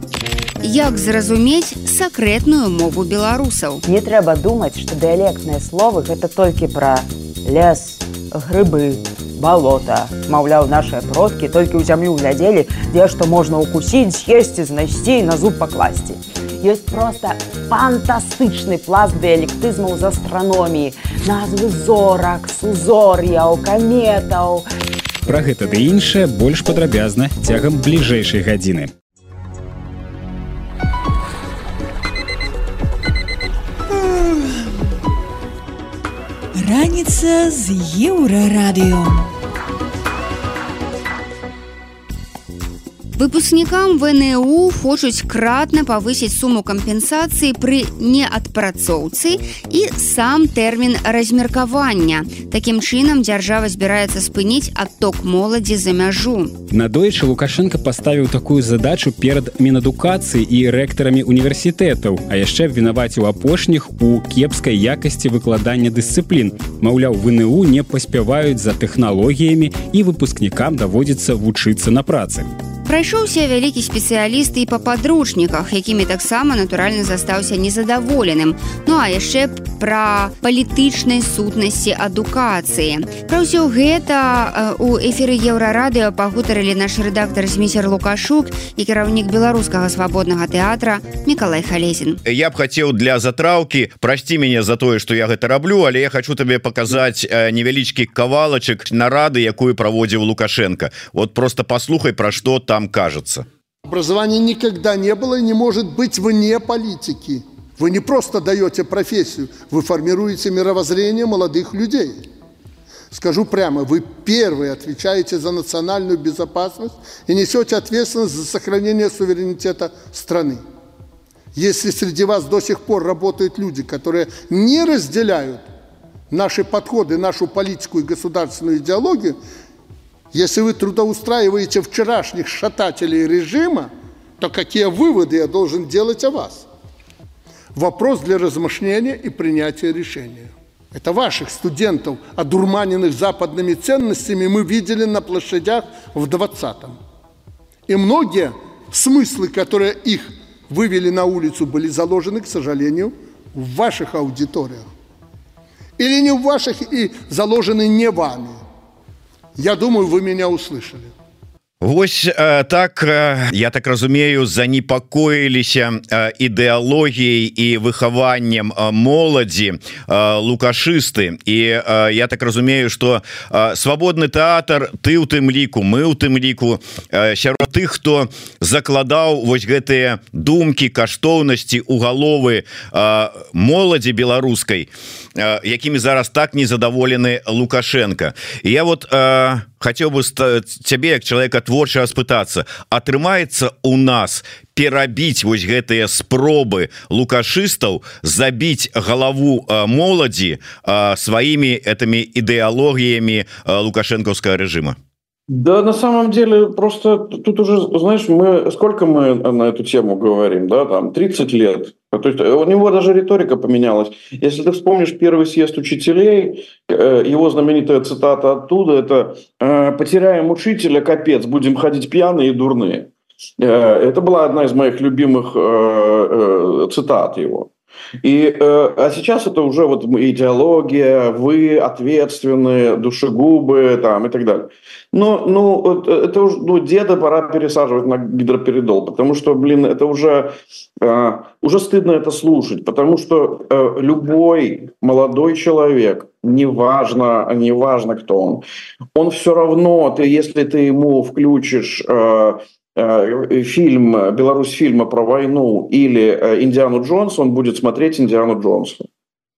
як зразумець сакрэтную мову беларусаў не трэба думаць што дыялектныя словы гэта толькі пра лес грыбы балота маўляў нашыя продкі толькі ў зямлю глядзелі дзе што можна укусіць з'есці знайсці на зуб пакласці Ёсць проста фантастычны пласт дыялектызмаў з астраноміі, назвы зорак, сузор'яў, каметаў. Пра гэта ды іншае больш падрабязна цягам бліжэйшай гадзіны. Раніца з еўрарадыё. Выпускнікам ВНУ хочуць кратна павысіць суму кампенсацыі пры неадпрацоўцы і сам тэрмін размеркавання. Такім чынам дзяржава збіраецца спыніць адток моладзі за мяжу. Надоечы Лукашенко паставіў такую задачу перад мінадукацыі і рэктарамі універсітэтаў, а яшчэ вінаваціў апошніх у кепскай якасці выкладання дысцыплін. Маўляў, ВНУ не паспяваюць за тэхналогіямі і выпускнікам даводзіцца вучыцца на працы. Прайшоўся вялікі спецыяліст і па падручніках, якімі таксама натуральна застаўся незадаволеным. Ну а яшчэ пра палітычнай сутнасці адукацыі. Пра ўсё гэта у эфіры еўрарадыо пагутарылі наш рэдактар зміцер Лукашук і кіраўнік беларускага свабоднага тэатра Миколай Халезін. Я б хацеў для затраўкі прасці мяне за тое, што я гэта раблю, але я хочу табе паказаць невялічкі кавалачык нарады, якую праводзіў Лукашенко. Вот просто послухай пра што там там кажется. Образование никогда не было и не может быть вне политики. Вы не просто даете профессию, вы формируете мировоззрение молодых людей. Скажу прямо, вы первые отвечаете за национальную безопасность и несете ответственность за сохранение суверенитета страны. Если среди вас до сих пор работают люди, которые не разделяют наши подходы, нашу политику и государственную идеологию, если вы трудоустраиваете вчерашних шатателей режима, то какие выводы я должен делать о вас? Вопрос для размышления и принятия решения. Это ваших студентов, одурманенных западными ценностями, мы видели на площадях в 20-м. И многие смыслы, которые их вывели на улицу, были заложены, к сожалению, в ваших аудиториях. Или не в ваших и заложены не вами. Я думаю, вы меня услышали. Вось э, так э, я так разумею занепакоіліся э, ідэалогіяй і выхаваннем моладзі лукашысты і я так разумею что свабодны тэатр ты у тым ліку мы у тым ліку сярод тых хто закладаў вось гэтыя думкі каштоўнасці у галовы моладзі беларускай якімі зараз так незадаволены лукашенко. І я вот хотел бы цябе як человека творча спытацца атрымаецца у нас перабіць вось гэтыя спробы лукашыстаў забіць галаву моладзі сваімі этими ідэалогіямі лукашэнкаўскага режима Да, на самом деле, просто тут уже, знаешь, мы сколько мы на эту тему говорим, да, там 30 лет. То есть у него даже риторика поменялась. Если ты вспомнишь первый съезд учителей, э, его знаменитая цитата оттуда, это «Э, «потеряем учителя, капец, будем ходить пьяные и дурные». Э, это была одна из моих любимых цитат его. И, э, а сейчас это уже вот идеология, вы ответственные, душегубы там, и так далее. Но ну, это уже ну, деда пора пересаживать на гидроперидол, потому что, блин, это уже, э, уже стыдно это слушать, потому что э, любой молодой человек, неважно, неважно кто он, он все равно, ты, если ты ему включишь э, Э, фильм Беларусь фильма про войну или э, Индиану Джонс, он будет смотреть Индиану Джонса.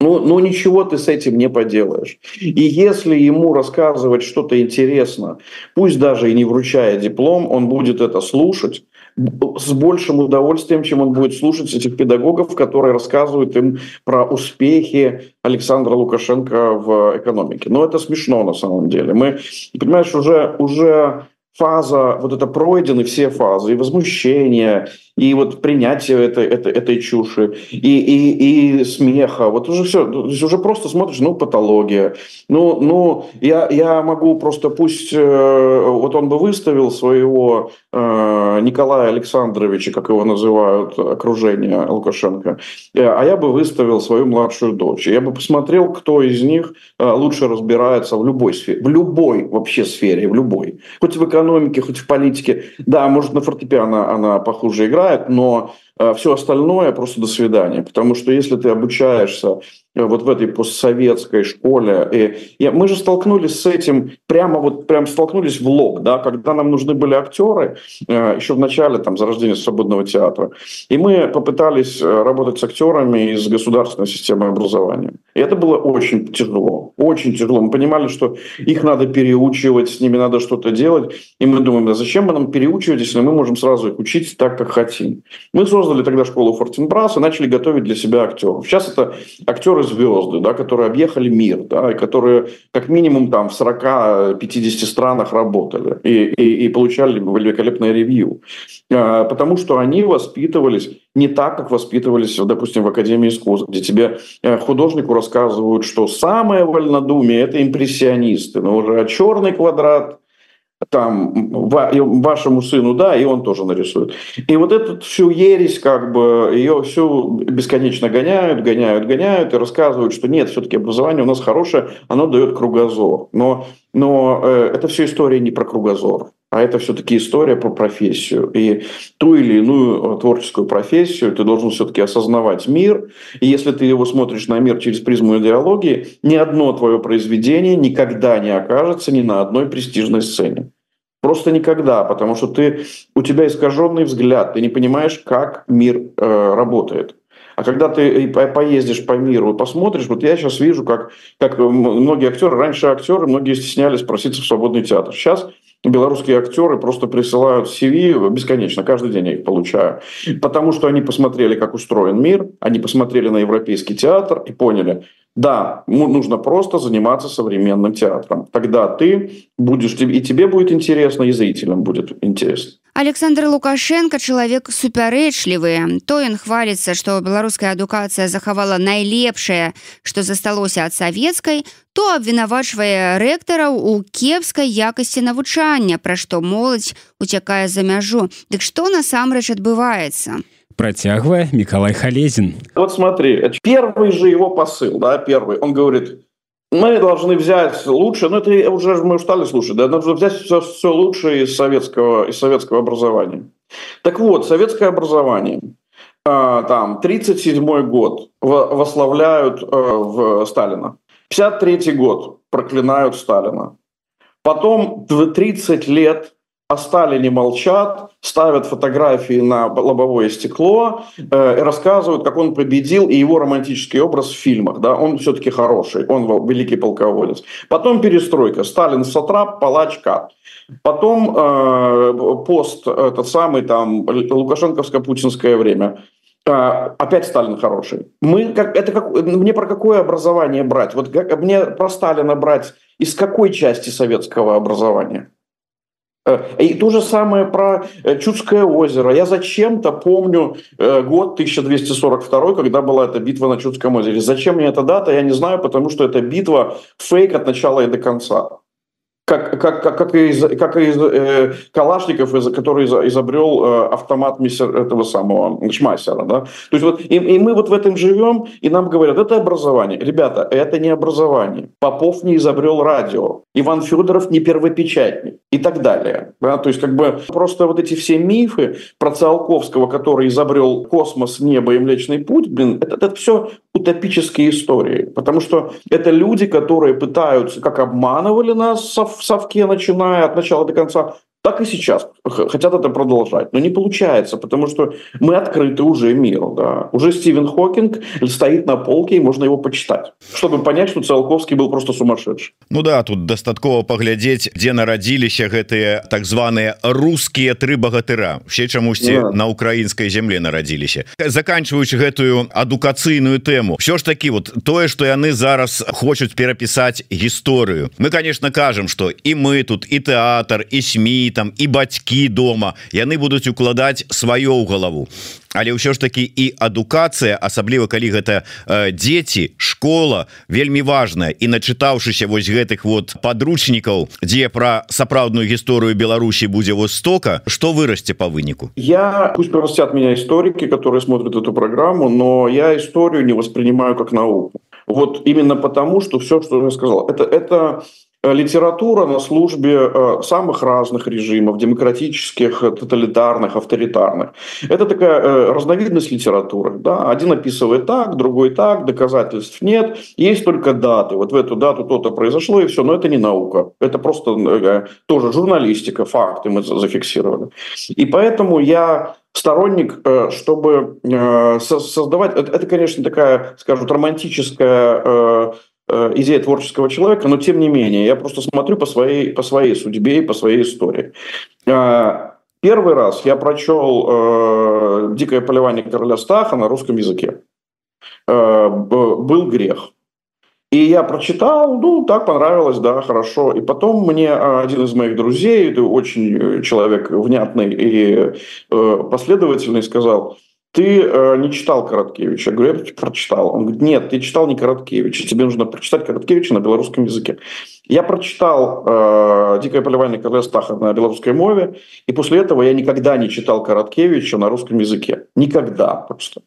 Ну, ну ничего ты с этим не поделаешь. И если ему рассказывать что-то интересно, пусть даже и не вручая диплом, он будет это слушать с большим удовольствием, чем он будет слушать этих педагогов, которые рассказывают им про успехи Александра Лукашенко в экономике. Но это смешно на самом деле. Мы, понимаешь, уже, уже фаза, вот это пройдены все фазы, и возмущение, и вот принятие этой, этой, этой чуши, и, и, и смеха, вот уже все, уже просто смотришь, ну, патология. Ну, ну я, я могу просто, пусть, э, вот он бы выставил своего э, Николая Александровича, как его называют, окружение Лукашенко, э, а я бы выставил свою младшую дочь. Я бы посмотрел, кто из них лучше разбирается в любой сфере, в любой вообще сфере, в любой. Хоть в экономике, хоть в политике. Да, может, на фортепиано она похуже играет, но э, все остальное просто до свидания. Потому что если ты обучаешься вот в этой постсоветской школе. И, и мы же столкнулись с этим, прямо вот прям столкнулись в лоб, да, когда нам нужны были актеры, э, еще в начале там зарождения свободного театра. И мы попытались э, работать с актерами из государственной системы образования. И это было очень тяжело, очень тяжело. Мы понимали, что их надо переучивать, с ними надо что-то делать. И мы думаем, да зачем мы нам переучивать, если мы можем сразу их учить так, как хотим. Мы тогда школу Фортенбрас и начали готовить для себя актеров. Сейчас это актеры звезды, да, которые объехали мир, да, и которые как минимум там в 40-50 странах работали и, и, и получали великолепное ревью. А, потому что они воспитывались не так, как воспитывались, допустим, в Академии искусств, где тебе э, художнику рассказывают, что самое вольнодумие – это импрессионисты, но уже черный квадрат – там вашему сыну, да, и он тоже нарисует. И вот эту всю ересь, как бы, ее всю бесконечно гоняют, гоняют, гоняют и рассказывают, что нет, все-таки образование у нас хорошее, оно дает кругозор. Но, но э, это все история не про кругозор, а это все-таки история про профессию. И ту или иную творческую профессию ты должен все-таки осознавать мир. И если ты его смотришь на мир через призму идеологии, ни одно твое произведение никогда не окажется ни на одной престижной сцене. Просто никогда, потому что ты, у тебя искаженный взгляд, ты не понимаешь, как мир э, работает. А когда ты поездишь по миру и посмотришь, вот я сейчас вижу, как, как многие актеры, раньше актеры, многие стеснялись проситься в свободный театр. Сейчас белорусские актеры просто присылают CV бесконечно, каждый день я их получаю. Потому что они посмотрели, как устроен мир, они посмотрели на европейский театр и поняли, да, нужно просто заниматься современным театром. Тогда ты будешь, и тебе будет интересно, и зрителям будет интересно. Александр Лукашенко чалавек супярэчлівы. То ён хваліцца, што беларуская адукацыя захавала найлепшае, што засталося ад савецкай, то абвінавачвае рэктараў у кепскай якасці навучання, пра што моладзь уцякае за мяжу. Дык што насамрэч адбываецца? Протягивая Николай Халезин. Вот смотри, первый же его посыл, да, первый, он говорит, мы должны взять лучше, ну это уже мы устали слушать, да, нужно взять все, все лучшее из советского, из советского образования. Так вот, советское образование, э, там, 37 год восславляют э, в Сталина, 53 год проклинают Сталина, потом 30 лет о Сталине молчат, ставят фотографии на лобовое стекло э, и рассказывают, как он победил, и его романтический образ в фильмах. Да? Он все-таки хороший, он великий полководец. Потом перестройка. Сталин сатрап, палач кат. Потом э, пост, этот самый там, лукашенковско-путинское время. Э, опять Сталин хороший. Мы, как, это как, мне про какое образование брать? Вот как, мне про Сталина брать из какой части советского образования? Э, и то же самое про э, Чудское озеро. Я зачем-то помню э, год 1242, когда была эта битва на Чудском озере. Зачем мне эта дата, я не знаю, потому что это битва фейк от начала и до конца как, как, как, как из, как из э, Калашников, который изобрел э, автомат мистер, этого самого Шмайсера. Да? То есть вот, и, и мы вот в этом живем, и нам говорят, это образование. Ребята, это не образование. Попов не изобрел радио. Иван Федоров не первопечатник и так далее. Да? То есть как бы просто вот эти все мифы про Циолковского, который изобрел космос, небо и Млечный Путь, блин, это, это все утопические истории. Потому что это люди, которые пытаются, как обманывали нас в совке, начиная от начала до конца, так и сейчас хотят это продолжать. Но не получается, потому что мы открыты уже миру. Да. Уже Стивен Хокинг стоит на полке, и можно его почитать, чтобы понять, что Циолковский был просто сумасшедший. Ну да, тут дастаткова паглядзець, дзе нарадзіліся гэтыя так званыя рускія тры багатыра. Все чамусьці да. на украінскай земле нарадзіліся. Заканчваючы гэтую адукацыйную тэму. Все ж таки вот тое, што яны зараз хочуць перапісаць гісторыю. Мы, конечно, кажам, што і мы тут і тэатр, і СМ, там і бацькі дома яны будуць укладаць сваё ў галаву. Але ўсё ж таки і адукацыя асабліва калі гэта э, дзеці школа вельмі важная. І начытаўшыся вось гэтых вот подручнікаў дзе пра сапраўдную гісторыю Беларусі будзе востока что вырасце по выніку? Я пусть простят меня историки которые смотрят эту программу но я историю не воспринимаю как науку. Вот именно потому что все что я сказал это это литература на службе самых разных режимов, демократических, тоталитарных, авторитарных. Это такая разновидность литературы. Да? Один описывает так, другой так, доказательств нет, есть только даты. Вот в эту дату то-то произошло, и все. Но это не наука. Это просто тоже журналистика, факты мы зафиксировали. И поэтому я сторонник, э, чтобы э, создавать... Это, конечно, такая, скажем, романтическая э, идея творческого человека, но тем не менее, я просто смотрю по своей, по своей судьбе и по своей истории. Первый раз я прочел «Дикое поливание короля Стаха» на русском языке. Был грех. И я прочитал, ну, так понравилось, да, хорошо. И потом мне один из моих друзей, очень э, человек внятный и э, последовательный, сказал, ты э, не читал Короткевича. Я говорю, я прочитал. Он говорит, нет, ты читал не Короткевича, тебе нужно прочитать Короткевича на белорусском языке. Я прочитал э, «Дикое поливание короля Стаха» на белорусской мове, и после этого я никогда не читал Короткевича на русском языке. Никогда просто.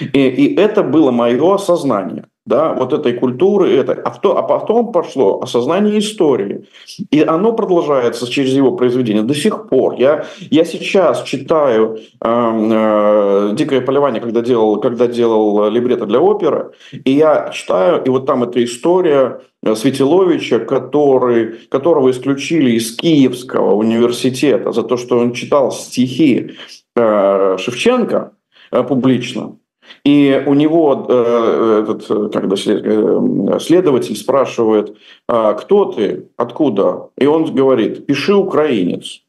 И, и это было мое осознание – да, вот этой культуры, это, а, то, а потом пошло осознание истории. И оно продолжается через его произведение до сих пор. Я, я сейчас читаю э, э, «Дикое поливание», когда делал, когда делал либретто для оперы, и я читаю, и вот там эта история Светиловича, который, которого исключили из Киевского университета за то, что он читал стихи э, Шевченко э, публично. И у него э, этот когда э, следователь спрашивает, а кто ты, откуда? И он говорит, пиши украинец.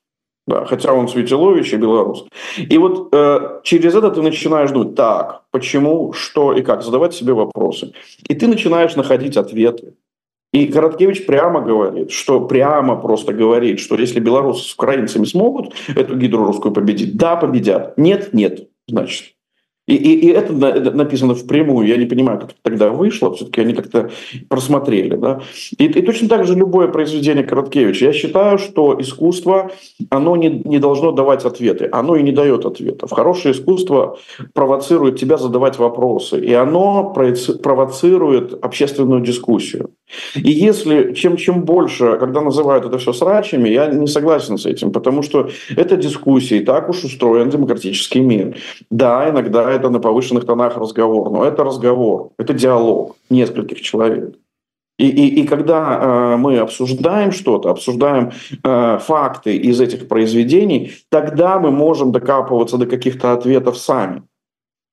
Да, хотя он Светилович и белорус. И вот э, через это ты начинаешь думать, так, почему, что и как, задавать себе вопросы. И ты начинаешь находить ответы. И Короткевич прямо говорит, что прямо просто говорит, что если белорусы с украинцами смогут эту гидру русскую победить, да, победят. Нет, нет, значит. И, и, и это написано впрямую. Я не понимаю, как это тогда вышло. Все-таки они как-то просмотрели. Да? И, и точно так же любое произведение Короткевича. Я считаю, что искусство, оно не, не должно давать ответы. Оно и не дает ответов. Хорошее искусство провоцирует тебя задавать вопросы. И оно провоцирует общественную дискуссию. И если чем, чем больше, когда называют это все срачами, я не согласен с этим, потому что это дискуссии, так уж устроен демократический мир. Да, иногда это на повышенных тонах разговор, но это разговор, это диалог нескольких человек. И, и, и когда э, мы обсуждаем что-то, обсуждаем э, факты из этих произведений, тогда мы можем докапываться до каких-то ответов сами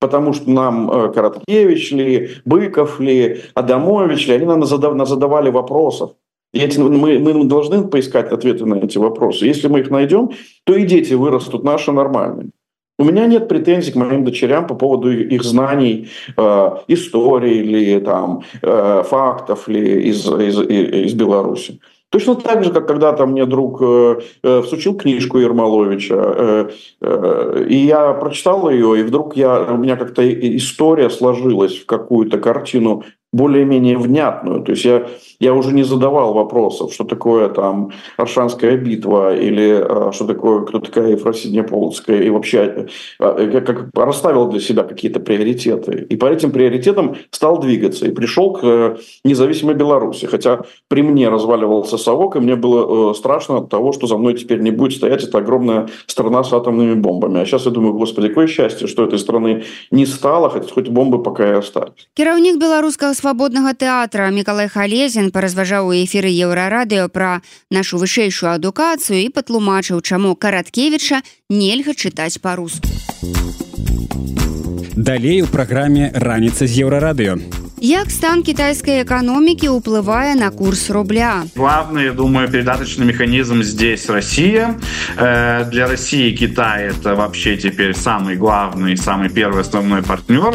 потому что нам э, Короткевич ли, Быков ли, Адамович ли, они нам задавали вопросов. И эти, мы, мы должны поискать ответы на эти вопросы. Если мы их найдем, то и дети вырастут наши нормальные. У меня нет претензий к моим дочерям по поводу их знаний э, истории или там, э, фактов ли из, из, из Беларуси. Точно так же, как когда-то мне друг э, э, всучил книжку Ермоловича, э, э, и я прочитал ее, и вдруг я, у меня как-то история сложилась в какую-то картину более-менее внятную. То есть я, я уже не задавал вопросов, что такое там Аршанская битва или э, что такое, кто такая Ефросинья Полоцкая. И вообще э, я как расставил для себя какие-то приоритеты. И по этим приоритетам стал двигаться. И пришел к э, независимой Беларуси. Хотя при мне разваливался совок, и мне было э, страшно от того, что за мной теперь не будет стоять эта огромная страна с атомными бомбами. А сейчас я думаю, господи, какое счастье, что этой страны не стало, хоть, хоть бомбы пока и остались. Керовник белорусского свабоднага тэатра Миколай Халезін паразважаў у эфіры еўрарадыё пра нашу вышэйшую адукацыю і патлумачыў, чаму караткевіча нельга чытаць па-руску. Далей у праграме раніца з еўрарадыё. Як стан китайской экономики уплывая на курс рубля? Главный, я думаю, передаточный механизм здесь Россия. Э, для России Китай это вообще теперь самый главный, самый первый основной партнер.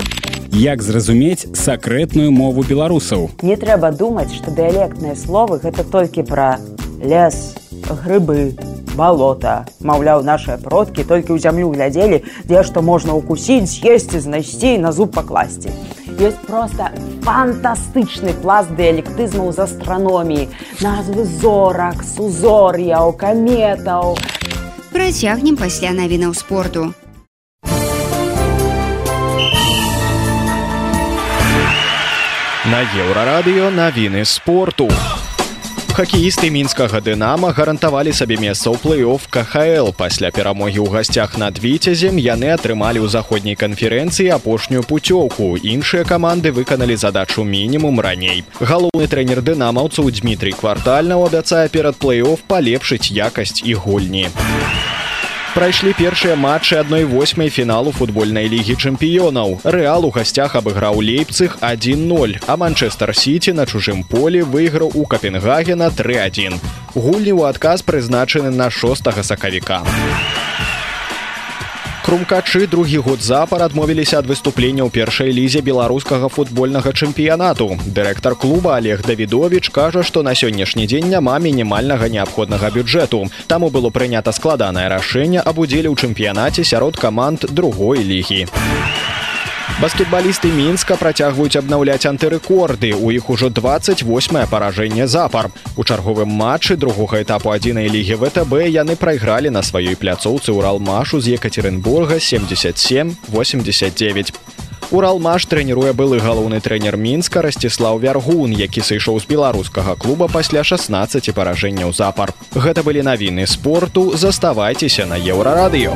Як зразумець сакрэтную мову беларусаў? Не трэба думаць, што дыялектныя словы гэта толькі пра лес, грыбы, балота. Маўляў, нашыя продкі толькі ў зямлю глядзелі, дзе што можна ўкусіць, з'есці, знайсці на зуб пакласці. Ёсць просто фантастычны пласт дыялектызмаў з астраноміі назвы зорак сузор'яў каметаў. Працягнем пасля навінаў спорту. На еўрарадыё навіны спорту хакеісты мінскага дынама гарантавалі сабе месца ў плэй-офф кхл пасля перамогі ў гасцях над віцязем яны атрымалі ў заходняй канферэнцыі апошнюю пуцёўку. Іншыя каманды выканалі задачу мінімум раней. Галоўны трэнер дынамаўцаў дмітрий квартальнаў абяцае перад плэй-офф палепшыць якасць і гульні прайшлі першыя матчы адной восьмай фіналу футбольнай лігі чэмпіёнаў. Рэал у гасцях абыграў лейпцых 10 а манчестер сити на чужым полі выйграў у капенгагена 31 гульні ў адказ прызначаны на шостага сакавіка. у Крумкачы другі год запар адмовіліся ад выступлення ў першай лізе беларускага футбольнага чэмпіянату. Дырэктар клуба Олег Давідович кажа, што на сённяшні дзень няма мінімальнага неабходнага бюджэту. Таму было прынята складанае рашэнне аб удзеле ў чэмпіянаце сярод каманд другой лігі баскетбалісты мінска працягваюць абнаўляць антырэкорды. У іх ужо 28 паражэнне запар. У чарговым матчы другога этапу адзінай лігі втб яны прайгралі на сваёй пляцоўцы ўралмашу з екатеринбурга 77 89 уралмаш трэніруе былы галоўны трэнер мінска расціслаў вяргун які сышоў з беларускага клуба пасля 16 паражэнняў запар. Гэта былі навіны спорту. Заставайцеся на еўрарадыё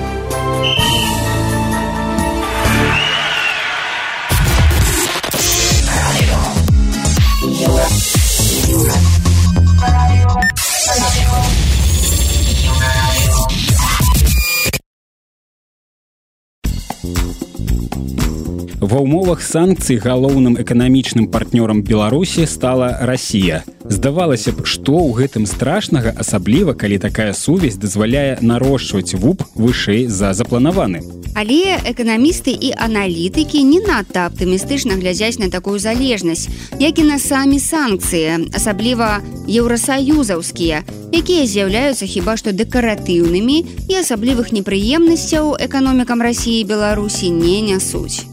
Ва ўмовах санкцый галоўным эканамічным партнёрам Беларусі стала Расія. Здавалася б, што ў гэтым страшнага асабліва, калі такая сувязь дазваляе нарошчваць вуп вышэй за запланаваны. Але эканамісты і аналітыкі не надта аптымістычна глядзяць на такую залежнасць, як і на самі санкцыі, асабліва еўрасаюзаўскія, якія з'яўляюцца хіба што дэкаратыўнымі і асаблівых непрыемнасцяў эканомікам рассіі і беларусі не нясуць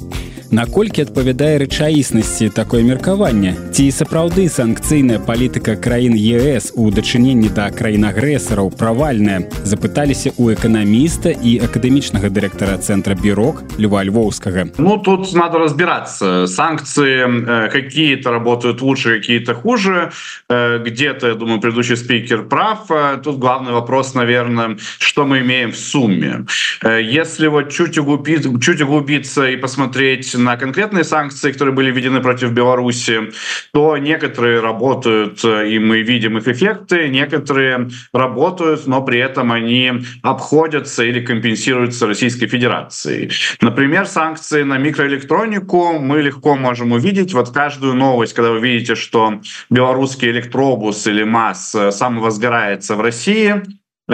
наколькі адпавядае рэчаіснасці такое меркаванне ці сапраўды санкцыйная палітыка краін ЕС у дачыненні да краін агрэсараў правальная. Запыталіся у эканаміста і акадэмічнага дырэктара центра бюрок льва львоўскага. Ну тут надо разбираться. Санкции э, какие-то работают лучше какие-то хуже. Э, где-то я думаю предыдущий спикер прав. Э, тут главный вопрос наверное что мы имеем в сумме. Если вот чуть углубить чуть углубиться и посмотреть на конкретные санкции, которые были введены против Беларуси, то некоторые работают, и мы видим их эффекты, некоторые работают, но при этом они обходятся или компенсируются Российской Федерацией. Например, санкции на микроэлектронику мы легко можем увидеть. Вот каждую новость, когда вы видите, что белорусский электробус или МАЗ самовозгорается в России, Э,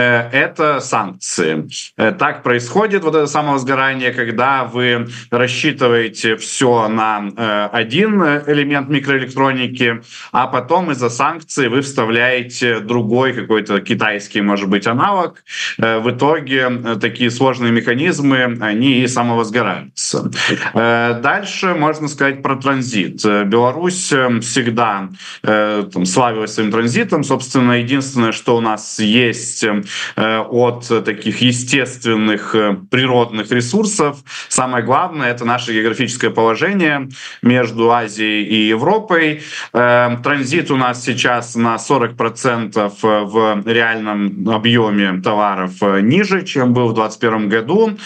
это санкции. Э, так происходит вот это самовозгорание, когда вы рассчитываете все на э, один элемент микроэлектроники, а потом из-за санкций вы вставляете другой какой-то китайский, может быть, аналог. В итоге такие сложные механизмы, они и самовозгораются. Дальше можно сказать про транзит. Беларусь всегда там, славилась своим транзитом. Собственно, единственное, что у нас есть Э, от таких естественных э, природных ресурсов. Самое главное — это наше географическое положение между Азией и Европой. Э, транзит у нас сейчас на 40% в реальном объеме товаров ниже, чем был в 2021 году.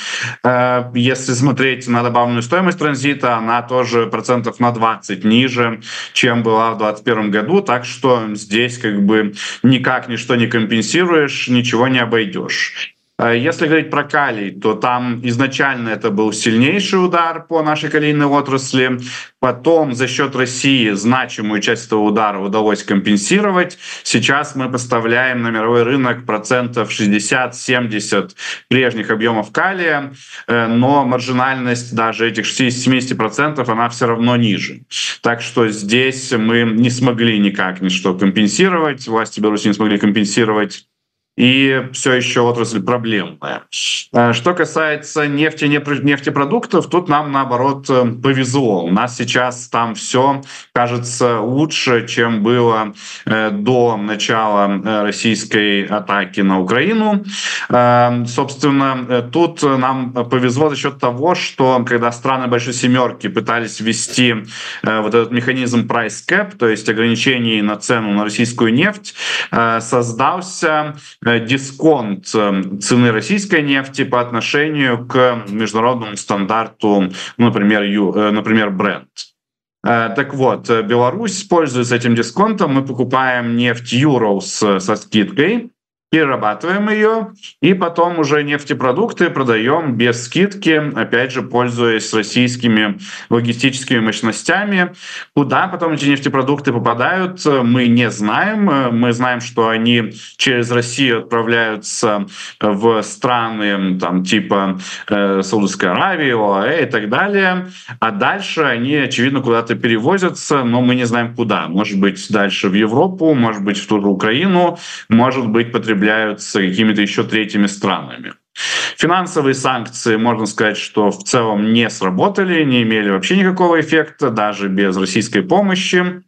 Если смотреть на добавленную стоимость транзита, она тоже процентов на 20 ниже, чем была в 2021 году. Так что здесь как бы никак ничто не компенсируешь, ничего ничего не обойдешь. А если говорить про калий, то там изначально это был сильнейший удар по нашей калийной отрасли. Потом за счет России значимую часть этого удара удалось компенсировать. Сейчас мы поставляем на мировой рынок процентов 60-70 прежних объемов калия, э, но маржинальность даже этих 60-70% она все равно ниже. Так что здесь мы не смогли никак ничто компенсировать, власти Беларуси не смогли компенсировать и все еще отрасль проблемная. Э, что касается нефти, нефтепродуктов, тут нам наоборот э, повезло. У нас сейчас там все кажется лучше, чем было э, до начала российской атаки на Украину. Собственно, тут нам повезло за счет того, что когда страны Большой Семерки пытались ввести вот этот механизм price cap, то есть ограничений на цену на российскую нефть, создался дисконт цены российской нефти по отношению к международному стандарту, например, э, например, бренд. Э, так вот, Беларусь пользуется этим дисконтом. Мы покупаем нефть Euros со скидкой перерабатываем ее и потом уже нефтепродукты продаем без скидки, опять же, пользуясь российскими логистическими мощностями. Куда потом эти нефтепродукты попадают, мы не знаем. Мы знаем, что они через Россию отправляются в страны там, типа э, Саудовской Аравии, ОАЭ и так далее. А дальше они, очевидно, куда-то перевозятся, но мы не знаем куда. Может быть, дальше в Европу, может быть, в ту же Украину, может быть, потребляют являются какими-то еще третьими странами. Финансовые санкции, можно сказать, что в целом не сработали, не имели вообще никакого эффекта, даже без российской помощи.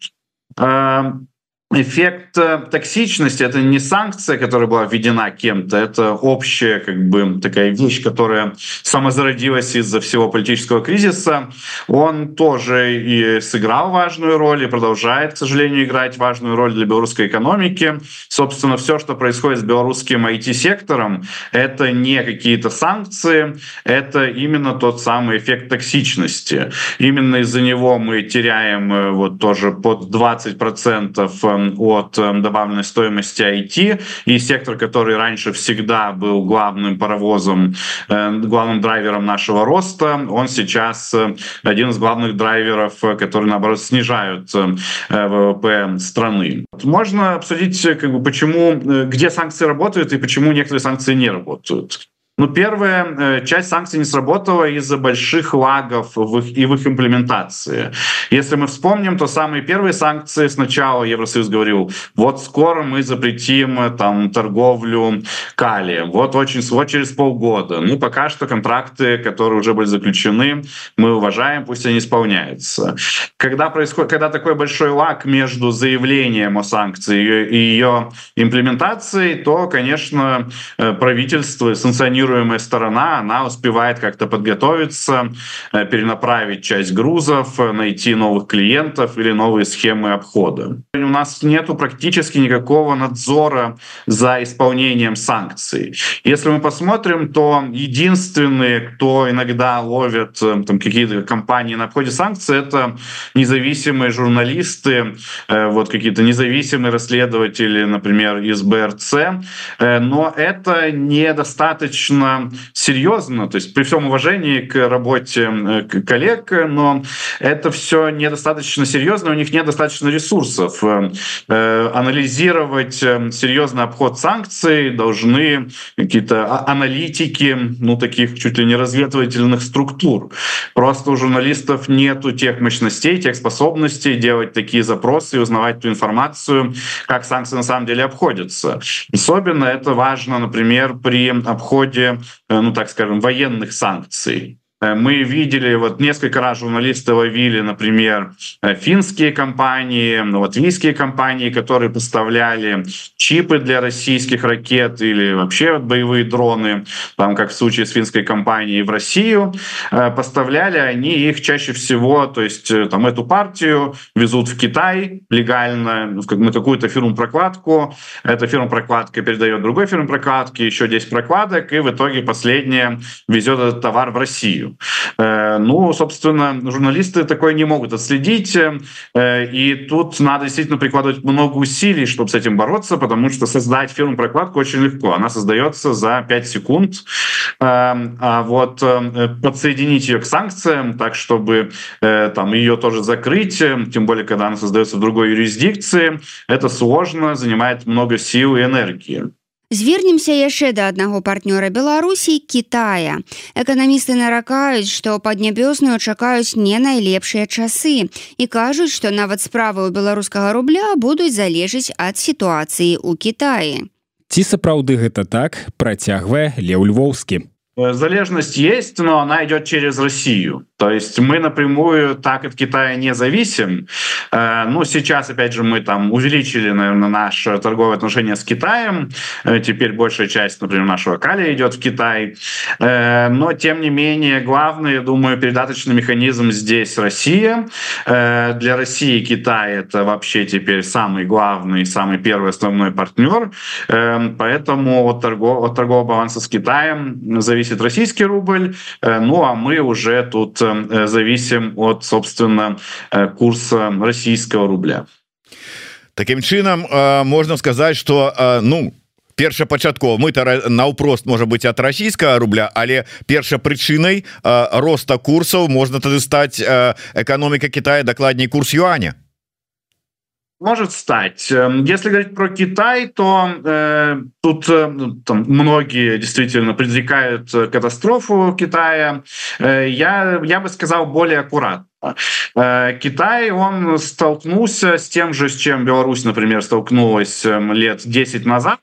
Эффект э, токсичности это не санкция, которая была введена кем-то, это общая как бы такая вещь, которая самозародилась из-за всего политического кризиса. Он тоже и сыграл важную роль и продолжает, к сожалению, играть важную роль для белорусской экономики. Собственно, все, что происходит с белорусским IT-сектором, это не какие-то санкции, это именно тот самый эффект токсичности. Именно из-за него мы теряем э, вот тоже под 20 процентов от эм, добавленной стоимости IT, и сектор, который раньше всегда был главным паровозом, э, главным драйвером нашего роста, он сейчас э, один из главных драйверов, э, которые, наоборот, снижают ВВП страны. Можно обсудить, как бы, почему, где санкции работают и почему некоторые санкции не работают. Ну, первая э, часть санкций не сработала из-за больших лагов в их, и в их имплементации. Если мы вспомним, то самые первые санкции сначала Евросоюз говорил, вот скоро мы запретим э, там торговлю калием, вот очень вот через полгода. Ну, пока что контракты, которые уже были заключены, мы уважаем, пусть они исполняются. Когда происходит, когда такой большой лаг между заявлением о санкции и ее имплементацией, то, конечно, э, правительство санкционирует контролируемая сторона, она успевает как-то подготовиться, э, перенаправить часть грузов, э, найти новых клиентов или новые схемы обхода. У нас нет практически никакого надзора за исполнением санкций. Если мы посмотрим, то единственные, кто иногда ловят э, там, какие-то компании на обходе санкций, это независимые журналисты, вот какие-то независимые расследователи, например, из БРЦ. Но это недостаточно достаточно серьезно, то есть при всем уважении к работе коллег, но это все недостаточно серьезно, у них недостаточно ресурсов. Э, э, анализировать э, серьезный обход санкций должны какие-то а, аналитики, ну таких чуть ли не разведывательных структур. Просто у журналистов нету тех мощностей, тех способностей делать такие запросы и узнавать ту информацию, как санкции на самом деле обходятся. Особенно это важно, например, при обходе Э, ну так скажем, военных санкций. Э, мы видели, вот несколько раз журналисты ловили, например, э, финские компании, латвийские компании, которые поставляли чипы для российских ракет или вообще боевые дроны, там, как в случае с финской компанией в Россию. Э, поставляли они их чаще всего, то есть там эту партию везут в Китай легально на какую-то фирму-прокладку. Эта фирма-прокладка передает другой фирме-прокладке еще 10 прокладок, и в итоге последняя везет этот товар в Россию. Э, ну, собственно, журналисты такое не могут отследить, э, и тут надо действительно прикладывать много усилий, чтобы с этим бороться, потому что создать фирму-прокладку очень легко. Она создается за 5 секунд, э, а вот подсоединить ее к санкциям, так чтобы там ее тоже закрыть, тем более, когда она создается в другой юрисдикции, это сложно, занимает много сил и энергии. Звернемся яшчэ да аднаго партнёра Беларусій Китая. Эканамісты наракаюць, што паднябёсную чакаюць не найлепшыя часы і кажуць, што нават справы ў беларускага рубля будуць залежыць ад сітуацыі ў Кітаі. ці сапраўды гэта так працягвае леў львоўскі залежность есть, но она идет через Россию. То есть мы напрямую так от Китая не зависим. Э, ну, сейчас, опять же, мы там увеличили, наверное, наше торговое отношение с Китаем. Э, теперь большая часть, например, нашего калия идет в Китай. Но, тем не менее, главный, я думаю, передаточный механизм здесь Россия. Для России Китай — это вообще теперь самый главный, самый первый основной партнер. Поэтому от, торгов, от торгового баланса с Китаем зависит российский рубль, э, ну а мы уже тут э, зависим от, собственно, э, курса российского рубля. Таким чынам можна сказаць что ну першапачаткова мы наўпрост можа быть от расійскага рубля але перша прычынай роста курсаў можна тады стаць эканоміка Китая дакладней курс юаня может стать. Эм, если говорить про Китай, то э, тут э, ну, там, многие действительно предрекают э, катастрофу Китая. Э, я, я бы сказал более аккуратно. Э, Китай, он столкнулся с тем же, с чем Беларусь, например, столкнулась эм, лет 10 назад.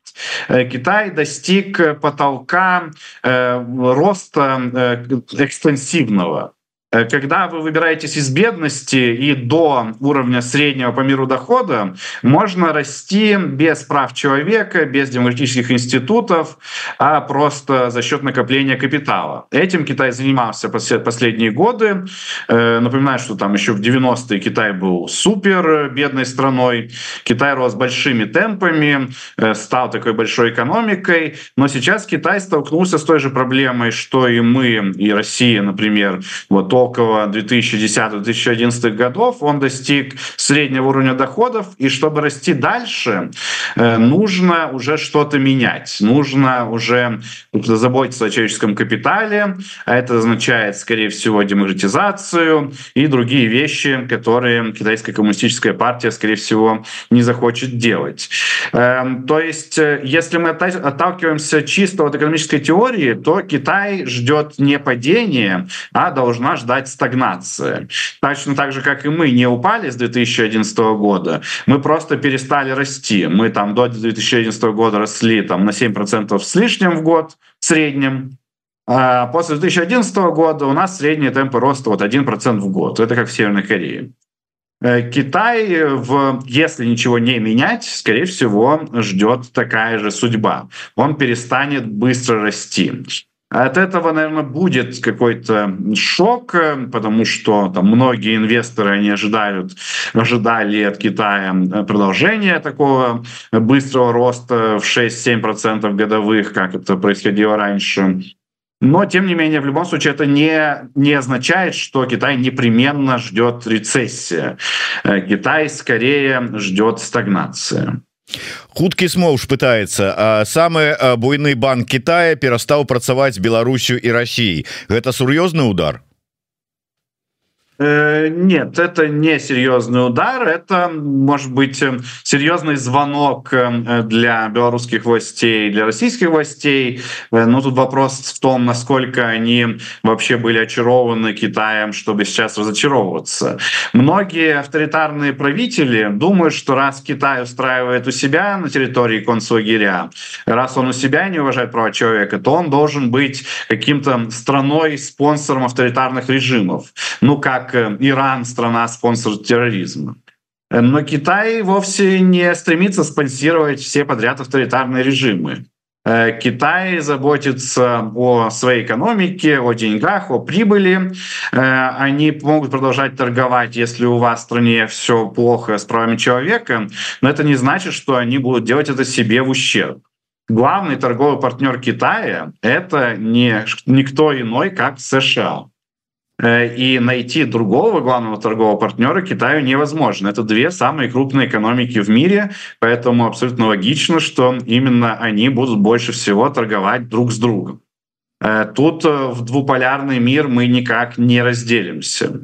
Э, Китай достиг потолка роста экстенсивного. Э, когда вы выбираетесь из бедности и до уровня среднего по миру дохода, можно расти без прав человека, без демократических институтов, а просто за счет накопления капитала. Этим Китай занимался последние годы. Э, напоминаю, что там еще в 90-е Китай был супер бедной страной. Китай рос большими темпами, э, стал такой большой экономикой. Но сейчас Китай столкнулся с той же проблемой, что и мы, и Россия, например. Вот около 2010-2011 годов он достиг среднего уровня доходов, и чтобы расти дальше, э, нужно уже что-то менять, нужно уже заботиться о человеческом капитале, а это означает, скорее всего, демократизацию и другие вещи, которые китайская коммунистическая партия, скорее всего, не захочет делать. Эм, то есть, э, если мы отталкиваемся чисто от экономической теории, то Китай ждет не падения, а должна ждать ждать стагнации. Точно так же, как и мы не упали с 2011 года, мы просто перестали расти. Мы там до 2011 года росли там, на 7% с лишним в год в среднем, а после 2011 года у нас средние темпы роста вот 1% в год. Это как в Северной Корее. Э, Китай, в, если ничего не менять, скорее всего, ждет такая же судьба. Он перестанет быстро расти. От этого, наверное, будет какой-то шок, потому что там многие инвесторы они ожидают, ожидали от Китая продолжения такого быстрого роста в 6-7% годовых, как это происходило раньше. Но, тем не менее, в любом случае это не, не означает, что Китай непременно ждет рецессия. Э, Китай скорее ждет стагнации хуткі смоўж пытаецца самы буйны банк Китая перастаў працаваць Беларусю і Россией гэта сур'ёзны удар Э, нет, это не серьезный удар, это может быть э, серьезный звонок э, для белорусских властей, для российских властей. Но тут вопрос в том, насколько они вообще были очарованы Китаем, чтобы сейчас разочаровываться. Многие авторитарные правители думают, что раз Китай устраивает у себя на территории концлагеря, раз он у себя не уважает права человека, то он должен быть каким-то страной, спонсором авторитарных режимов. Ну, как как Иран страна спонсор терроризма. Но Китай вовсе не стремится спонсировать все подряд авторитарные режимы. Э, Китай заботится о своей экономике, о деньгах, о прибыли. Э, они могут продолжать торговать, если у вас в стране все плохо с правами человека, но это не значит, что они будут делать это себе в ущерб. Главный торговый партнер Китая — это не никто иной, как США. Э, и найти другого главного торгового партнера Китаю невозможно. Это две самые крупные экономики в мире, поэтому абсолютно логично, что именно они будут больше всего торговать друг с другом. Э, тут э, в двуполярный мир мы никак не разделимся.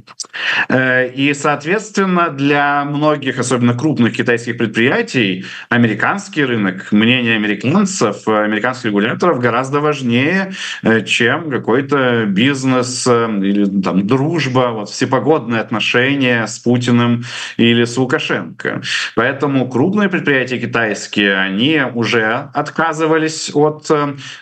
Э, и, соответственно, для многих, особенно крупных китайских предприятий, американский рынок, мнение американцев, американских регуляторов гораздо важнее, чем какой-то бизнес или там, дружба, вот, всепогодные отношения с Путиным или с Лукашенко. Поэтому крупные предприятия китайские, они уже отказывались от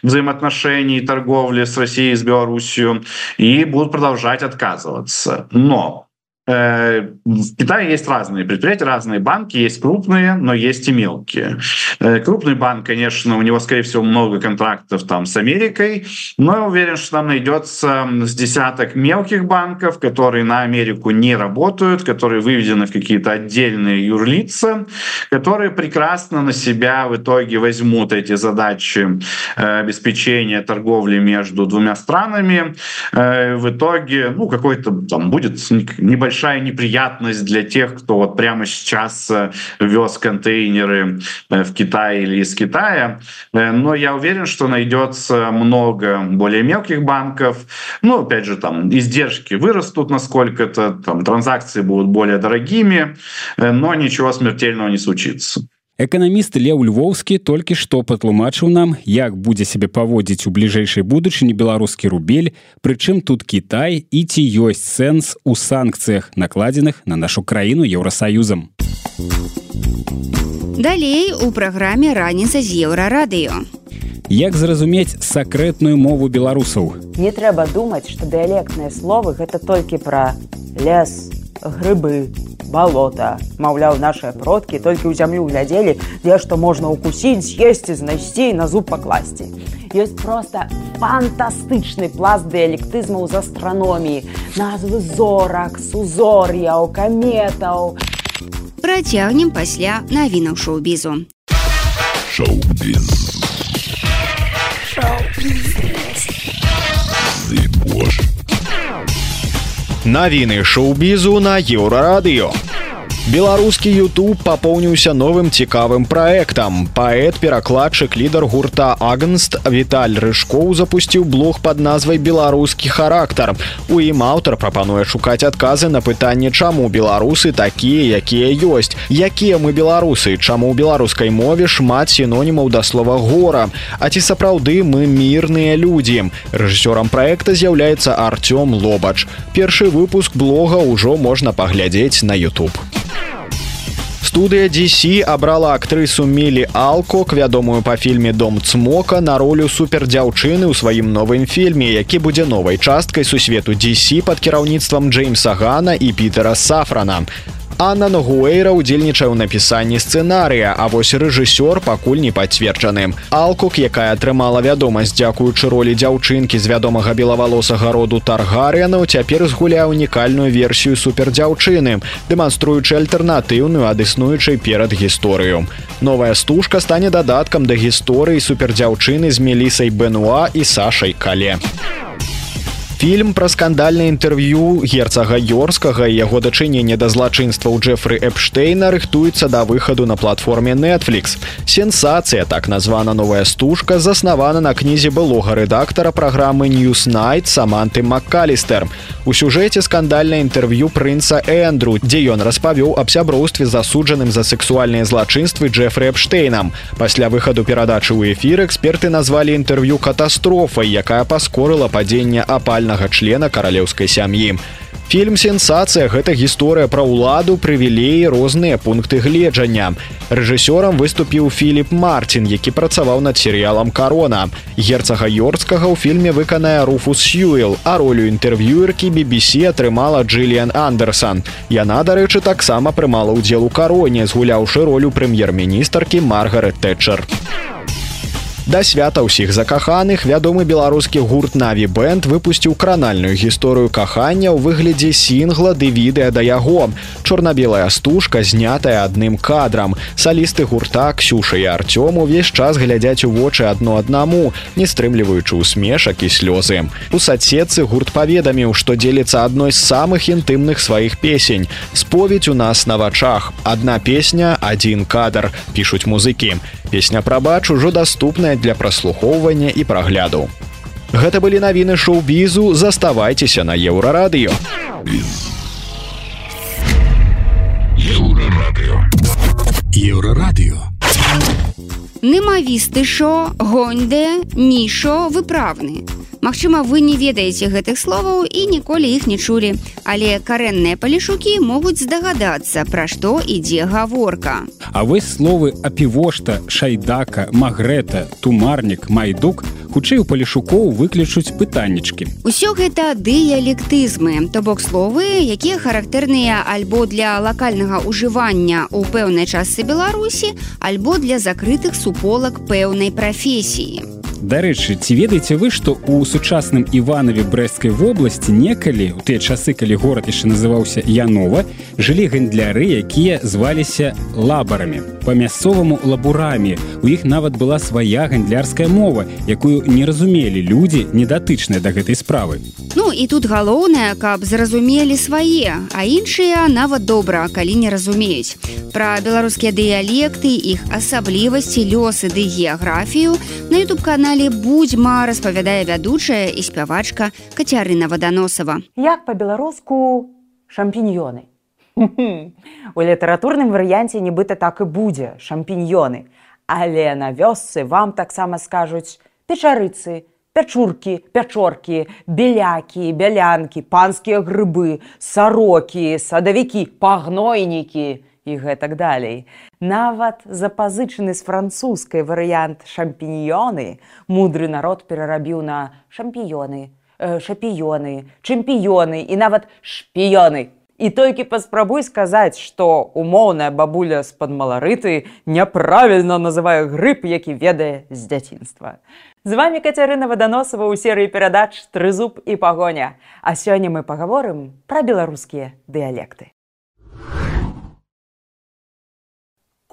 взаимоотношений торговли торговли с Россией, с Белоруссией и будут продолжать отказываться. Но в Китае есть разные предприятия, разные банки, есть крупные, но есть и мелкие. Э, крупный банк, конечно, у него, скорее всего, много контрактов там с Америкой, но я уверен, что там найдется с десяток мелких банков, которые на Америку не работают, которые выведены в какие-то отдельные юрлица, которые прекрасно на себя в итоге возьмут эти задачи э, обеспечения торговли между двумя странами. В итоге, ну, какой-то там будет небольшой большая неприятность для тех, кто вот прямо сейчас э, вез контейнеры э, в Китай или из Китая. Э, но я уверен, что найдется много более мелких банков. Ну, опять же, там издержки вырастут насколько-то, там транзакции будут более дорогими, но ничего смертельного не случится. Эканаміст Леў Львоўскі толькі што патлумачыў нам, як будзе сябе паводзіць у бліжэйшай будучыні беларускі рубель, прычым тут Кітай і ці ёсць сэнс у санкцыях, накладзеных на нашу краіну еўросаюзам. Далей у праграме раніца з еўрарадыё. Як зразумець сакрэтную мову беларусаў? Не трэба думаць, што дыялектныя словы гэта толькі пра лес, грыбы, балота маўляў нашыя продкі толькі ў зямлю глядзелі дзе што можна укусіць з'есці знайсці на зуб пакласці. Ёсць просто фантастычны пласт дыялектызмаў з астраноміі назвы зорак сузор'яў каметаў. Працягнем пасля навінаў шоу-бізу. Шоу-біз Боже. Навіны шоу-бізу на еўрарадыё. Беларускі YouTube папоўніўся новым цікавым праектам. Паэт, перакладчык, лідар гурта Агнст Віталь Рыжкоў запусціў блог пад назвай беларускі характар. У ім аўтар прапануе шукаць адказы на пытанне, чаму беларусы такія, якія ёсць. Якія мы беларусы, чаму ў беларускай мове шмат сінонімаў да слова гора. А ці сапраўды мы мірныя людзі. Рэжысёрам праекта з'яўляецца Артём Лобач. Першы выпуск блога ўжо можна паглядзець на YouTube студыя DC абрала актрысу мелі алкок вядомую па фільме дом цмока на ролю супердзяўчыны ў сваім новым фільме які будзе новай часткай сусвету DC под кіраўніцтвам джеймса гана і пітера сафрана Анна Ногуэйра ўдзельнічае ў напісанні сцэнарыя, а вось рэжысёр пакуль не пацверджаны. Алкук, якая атрымала вядомасць дзякуючы ролі дзяўчынкі з вядомага белавалосага роду таргарыянаў, цяпер згуляе унікальную версію супердзяўчыны, дэманструючы альтэрнатыўную ад існуючай перад гісторыю. Новая стужка стане дадаткам да гісторыі супердзяўчыны з мелісай Бенуа і Сашай Кале. Фільм пра скандальнае інтэрв'ю герцага Йорскага і яго дачынення да злачынства ў Джефры Эпштейна рыхтуецца да выхаду на платформе Netflix. Сенсацыя, так названа новая стужка, заснавана на кнізе былога рэдактара праграмы Newsnight Саманты Маккалістер. У сюжэце скандальнае інтэрв'ю прынца Эндру, дзе ён распавёў аб сяброўстве засуджаным за сексуальныя злачынствы Джефры Эпштейнам. Пасля выхаду перадачы ў эфір эксперты назвалі інтэрв'ю катастрофай, якая паскорыла падзенне апальна паўнамоцнага члена каралеўскай сям'і. Фільм сенсацыя гэта гісторыя пра ўладу прывілеі розныя пункты гледжання. Рэжысёрам выступіў Філіп Марцін, які працаваў над серыялам карона. Герцага Йорцкага ў фільме выканае Руфус Сьюэл, а ролю інтэрв'юеркі BBC атрымала Джиллиан Андерсон. Яна, дарэчы, таксама прымала ўдзел у кароне, згуляўшы ролю прэм'ер-міністаркі Маргарет Тэтчер. Да свята ўсіх закаханых вядомы беларускі гурт Наві Бэнд выпусціў кранальную гісторыю кахання ў выглядзе сінгла ды відэа да яго. Чорна-белая стужка знятая адным кадрам. Салісты гурта Ксюша і Артём увесь час глядзяць у вочы адно аднаму, не стрымліваючы ўсмешак і слёзы. У садсетцы гурт паведаміў, што дзеліцца адной з самых інтымных сваіх песень. Споведь у нас на вачах. Адна песня, адзін кадр, пішуць музыкі. Песня прабач ужо даступная для праслухоўвання і прагляду. Гэта былі навіны шоу-бізу, заставайцеся на еўрарадыё. Еўрарадыё. Еўрарадыё. Нымавісты шо, гоньде, нішо, выправны. Магчыма, вы не ведаеце гэтых словаў і ніколі іх не чулі, але карэнныя палішукі могуць здагадацца, пра што ідзе гаворка. А вось словы апівошта, шайдака, магрэта, тумарнік, майдук, хутчэй у палішукоў выключуць пытаннічкі. Усё гэта дыялектызмы, то бок словы, якія характэрныя альбо для лакальнага ўжывання ў пэўнай частцы Беларусі, альбо для закрытых суполак пэўнай прафесіі. Дарэчы, ці ведаеце вы, што ў сучасным Іванаве брэсцкай вобласці некалі у тыя часы, калі горад яшчэ называўся Янова, жылі гандляры, якія зваліся лабарамі. Па-мясцоваму лабурамі. У іх нават была свая гандлярская мова, якую не разумелі людзі, недатычныя да гэтай справы. Ну і тут галоўнае, каб зразумелі свае, а іншыя нават добра, калі не разумеюць. Пра беларускія дыялекты, іх асаблівасці, лёсы ды геаграфію на YouTube-канале будзьма распавядае вядучая і спявачка Кацярына Ваданосава. Як па-беларуску шампіньёны. У літаратурным варыянце нібыта так і будзе шампіньёны. Але на вёсцы вам таксама скажуць печарыцы, пячуркі, пячоркі, белякі, бялянкі, панскія грыбы, сарокі, садавікі, пагнойнікі і гэтак далей. Нават запазычаны з французскай варыянт шампіньёны мудры народ перарабіў на шампіёны, э, шапіёны, чэмпіёны і нават шпіёны. І толькі паспрабуй сказаць, што умоўная бабуля з-пад маларыты няправільна называе грыб, які ведае з дзяцінства. З вами Кацярына Ваданосава ў серыі перадач трызуб і пагоня. А сёння мы пагаворым пра беларускія дыялекты.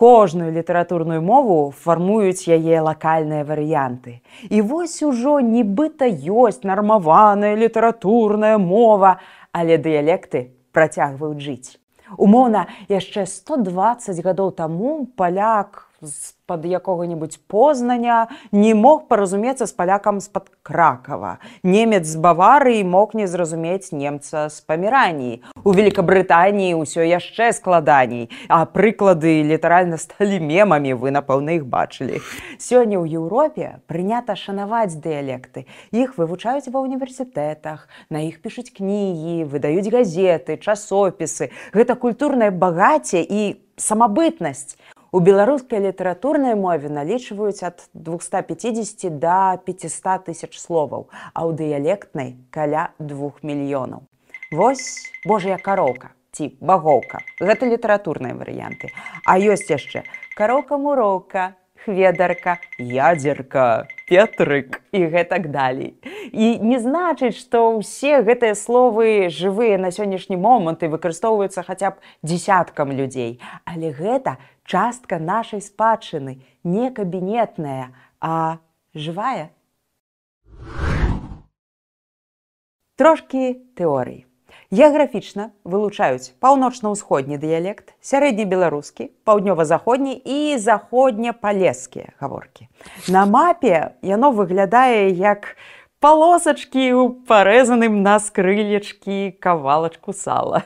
Кожную літаратурную мову фармуюць яе лакальныя варыянты. І вось ужо нібыта ёсць нармаваная літаратурная мова, але дыялекты працягваюць жыць. Умоўна, яшчэ 120 гадоў таму паляк з-пад якога-небудзь познання не мог паразумецца з палякам з-пад кракава. Немец з баварыі мог не зразумець немца з паміраніі. У Великабрытаніі ўсё яшчэ складаней, а прыклады літаральна сталі мемамі вы напэўна іх бачылі. Сёння ў Еўропе прынята шанаваць дыялекты. Іх вывучаюць ва ўніверсітэтах, на іх пішуць кнігі, выдаюць газеты, часопісы. Гэта культурнае багацце і самабытнасць. У беларускай літаратурнай мове налічваюць ад 250 до 500 тысяч словаў, а ў дыялектнай каля двух мільёнаў. Вось Божая кароўка ці багоўка. Гэта літаратурныя варыянты. А ёсць яшчэ кароўка муроўка, хведарка, ядзерка, петрык і гэтак далей. І не значыць, што ўсе гэтыя словы жывыя на сённяшні момант і выкарыстоўваюцца хаця б дзясяткам людзей. Але гэта частка нашай спадчыны не кабінетная, а жывая. Трошкі тэорыі. Геаграфічна вылучаюць паўночна-ўсходні дыялект, сярэднебеларускі, паўднёва-заходні і заходне-палескія гаворкі. На мапе яно выглядае як палосачкі ў парэзаным на скрылечкі кавалачку сала.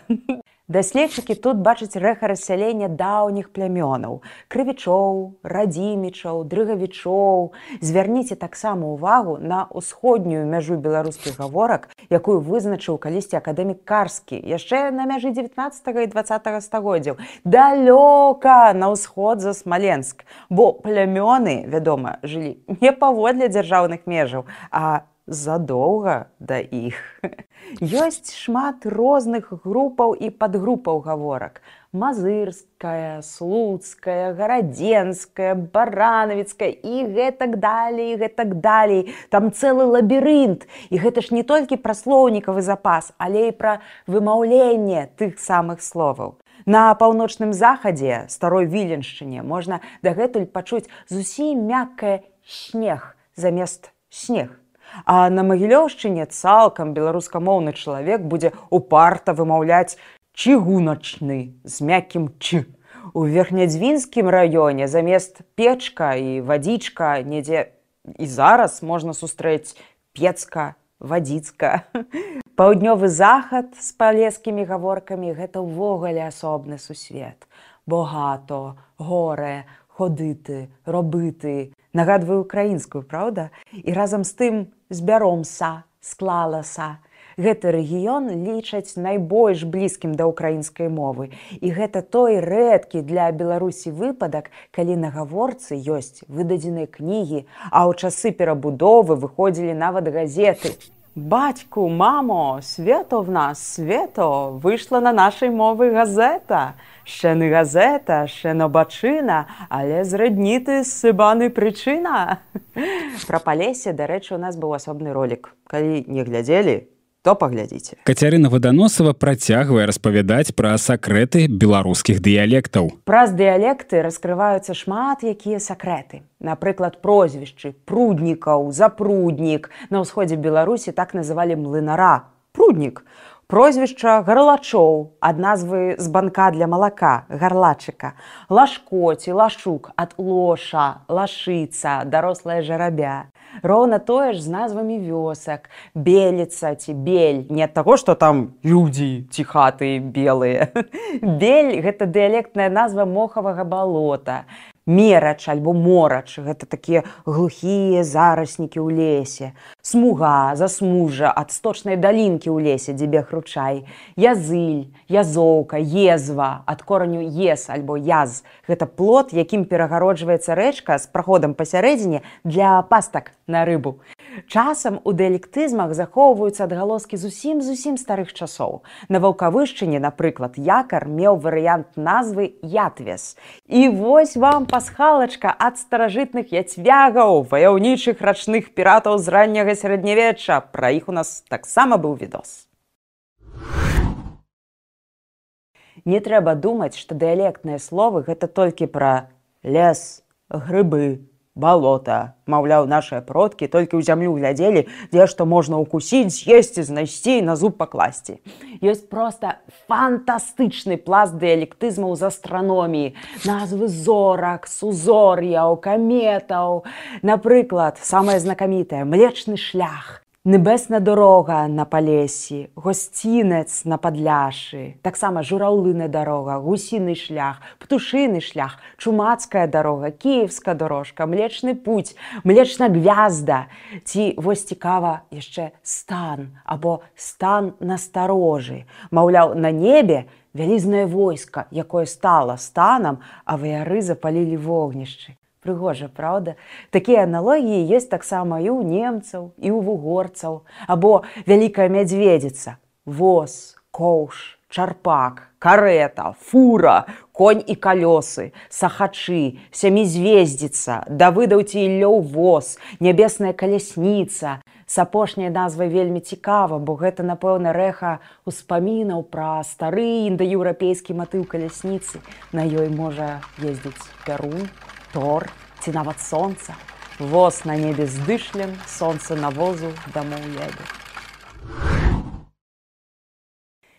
Даследчыкі тут бачаць рэха рассялення даўніх плямёнаў, крывічоў, радзімічаў, дрыгавічоў. Звярніце таксама ўвагу на ўсходнюю мяжу беларускіх гаворак, якую вызначыў калісьці акадэмік карскі, яшчэ на мяжы 19 і 20 стагоддзяў. Далёка на ўсход за смаленск, бо плямёны, вядома, жылі не паводле дзяржаўных межаў, а задоўга да іх. Ёсць шмат розных групаў і падгрупаў гаворак. Мазырская, слуцкая, гарадзенская, баранавіцкая і гэтак далей, гэтак далей. Там цэлы лабірынт. І гэта ж не толькі пра слоўнікавы запас, але і пра вымаўленне тых самых словаў. На паўночным захадзе старой віленшчыне можна дагэтуль пачуць зусім мяккае снег замест снег. А на магілёўшчыне цалкам беларускамоўны чалавек будзе упарта вымаўляць чыгуначны з мяккім ч. У верхнядзвінскім раёне замест печка і вадзічка недзе і зараз можна сустрэць пецка вадзіцка. Паўднёвы захад з палескімі гаворкамі гэта ўвогуле асобны сусвет. Богато горе ходыты робыты. Нагадваю украінскую праўда? І разам з тым збяромса склалася гэты рэгіён лічаць найбольш блізкім да ўкраінскай мовы. І гэта той рэдкі для беларусі выпадак калі на гаворцы ёсць выдадзеныя кнігі а ў часы перабудовы выходзілі нават газеты. Бацьку мамо свето в нас свето выйшла на нашай мовы газета ще не газета ще нобачына але зрадніты сыбаны прычына пра палесе дарэчы у нас быў асобны ролик. Калі не глядзелі то паглядзіце Кацярына ваданосава працягвае распавядаць пра сакрэты беларускіх дыялектаў праз дыялекты раскрываюцца шмат якія сакрэты напрыклад прозвішчы пруднікаў запруднік на ўсходзе беларусі так называлі млынара пруднік прозвішча гарлачоў ад назвы з банка для малака гарлачыка лашкоці лашук ад лоша лашыца дарослая жарабя. Роўна тое ж з назвамі вёсак. Беліца ці бель. Не ад таго што там людзі ці хаты белыя. Бель гэта дыялектная назва мохавага балота мерач альбо морач. Гэта такія глухія зараснікі ў лесе. Смуга засмужа ад сточнай далінкі ў лесе дзе бег ручай. Языль язоўка езва ад кораню ес альбо яз. Гэта плод якім перагароджваецца рэчка з праходам пасярэдзіне для пастак на рыбу часам у дыялектызмах захоўваюцца адгалоскі зусім зусім старых часоў. На ваўкавышчыне напрыклад якар меў варыянт назвы ятвес і вось вам пасхалачка ад старажытных яцвягаў ваяўнічых рачных піратаў з ранняга сярэднявечча. Пра іх у нас таксама быў відос. Не трэба думаць што дыялектныя словы гэта толькі пра лес грыбы балота маўляў нашыя продкі толькі ў зямлю глядзелі дзе што можна укусіць з'есці знайсці на зуб пакласці. Ёсць проста фантастычны пласт дыялектызмаў з астраноміі назвы зорак сузор'яў каметаў. Напрыклад самае знакамітае млечны шлях Небесна дорога на палесі, госцінец на падляшы, таксама жураўлына дарога, гусіны шлях, птушыны шлях, чумацкая дарога, кіевска дорожка, млечны путь, млечна гвязда, ці вось цікава яшчэ стан або стан насторожы. Маўляў, на небе вялізнае войска, якое стала станам, а ваяры запалілі вогнішчы прыгожа праўда? Такія аналогіі ёсць таксама і ў немцаў і ў вугорцаў. Або вялікая мядзведзіца воз коўш чарпак карета фура конь і калёсы сахачы сямізвездзіца давыдаў ці іллёў воз нябесная калясніца с апошняй назвай вельмі цікава бо гэта напэўна рэха успамінаў пра стары індаеўрапейскі матыў калясніцы. На ёй можа ездзіць пярун тор ці нават сонца. Воз на небе здышлем сонца навозу дамоў ябе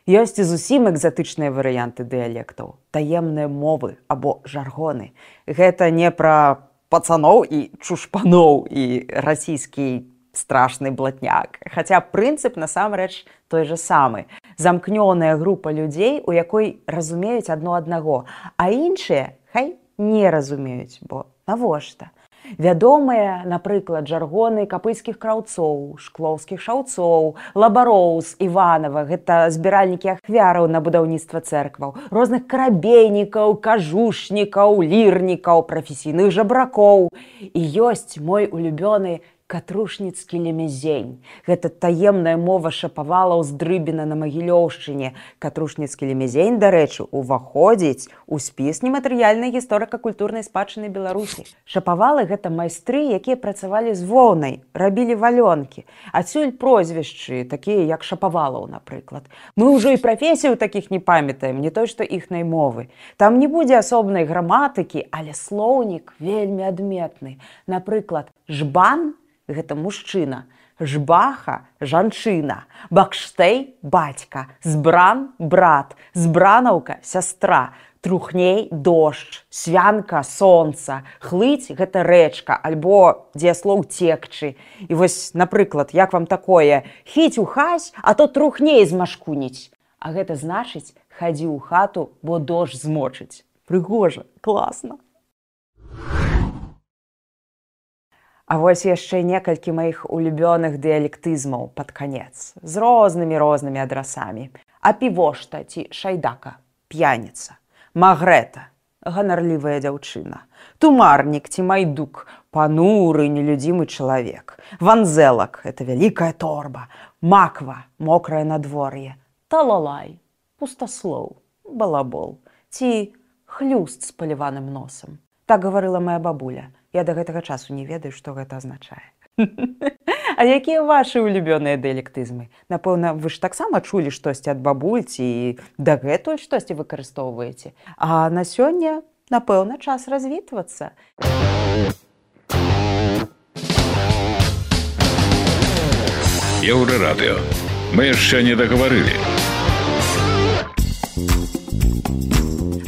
ёсць і зусім экзатычныя варыянты дыялектаў. Таемныя мовы або жаргоны. Гэта не пра пацаноў і чушпаноў і расійскі страшны блатняк. Хаця прынцып насамрэч той же самы. Замкнёная група людзей у якой разумеюць адно аднаго а іншыя хай не разумеюць бо навошта? Вядомыя напрыклад жаргоны капыцкіх краўцоў шклоўскіх шаўцоў лабароўз иванова гэта збіральнікі ахвяраў на будаўніцтва церкваў розных карабейнікаў кажушнікаў лірнікаў прафесійных жабракоў. І ёсць мой улюбёны катрушніцкі лемезень гэта таемная мова шапавала з дрыбіна на магілёўшчыне. Катрушніцкі лемезень дарэчы уваходзіць у спіс нематэрыяльнай гісторыка-культурнай спадчыны беларусі. Шапавалы гэта майстры якія працавалі з воўнай рабілі валёнкі. Адсюль прозвішчы такія як шапавалаў напрыклад. Мы ўжо і прафесію такіх не памятаем не той што іхнай мовы. Там не будзе асобнай граматыкі але слоўнік вельмі адметны. Напрыклад жбан гэта мужчына. Жбаха жанчына. Бакштей бацька. Збран брат. Збранаўка сястра. Трухней дождж. Свянка солнца хлыць гэта рэчка альбо дзеяслоў цекчы. І вось напрыклад як вам такое? Хіць у хась а то трухней змашкуніць. А гэта значыць хадзі ў хату бо дождж змочыць. Прыгожа класна А вось яшчэ некалькі маіх улюбёных дыялектызмаў пад канец з рознымі рознымі адрасамі. А півошта ці шайдака п'яніца магрэта ганарлівая дзяўчына тумарнік ці майдук пануры нелюдзімы чалавек ванзелак это вялікая торба маква мокрае надвор'е талалай пустаслоў балабол ці хлюст з паліваным носам. Так гаварыла моя бабуля я да гэтага часу не ведаю што гэта азначае. А якія вашы улюбёныя дыялектызмы? Напэўна вы ж таксама чулі штосьці ад бабульці і дагэтуль штосьці выкарыстоўваеце. А на сёння напэўна час развітвацца. Еўрарадыо мы яшчэ не дагаварылі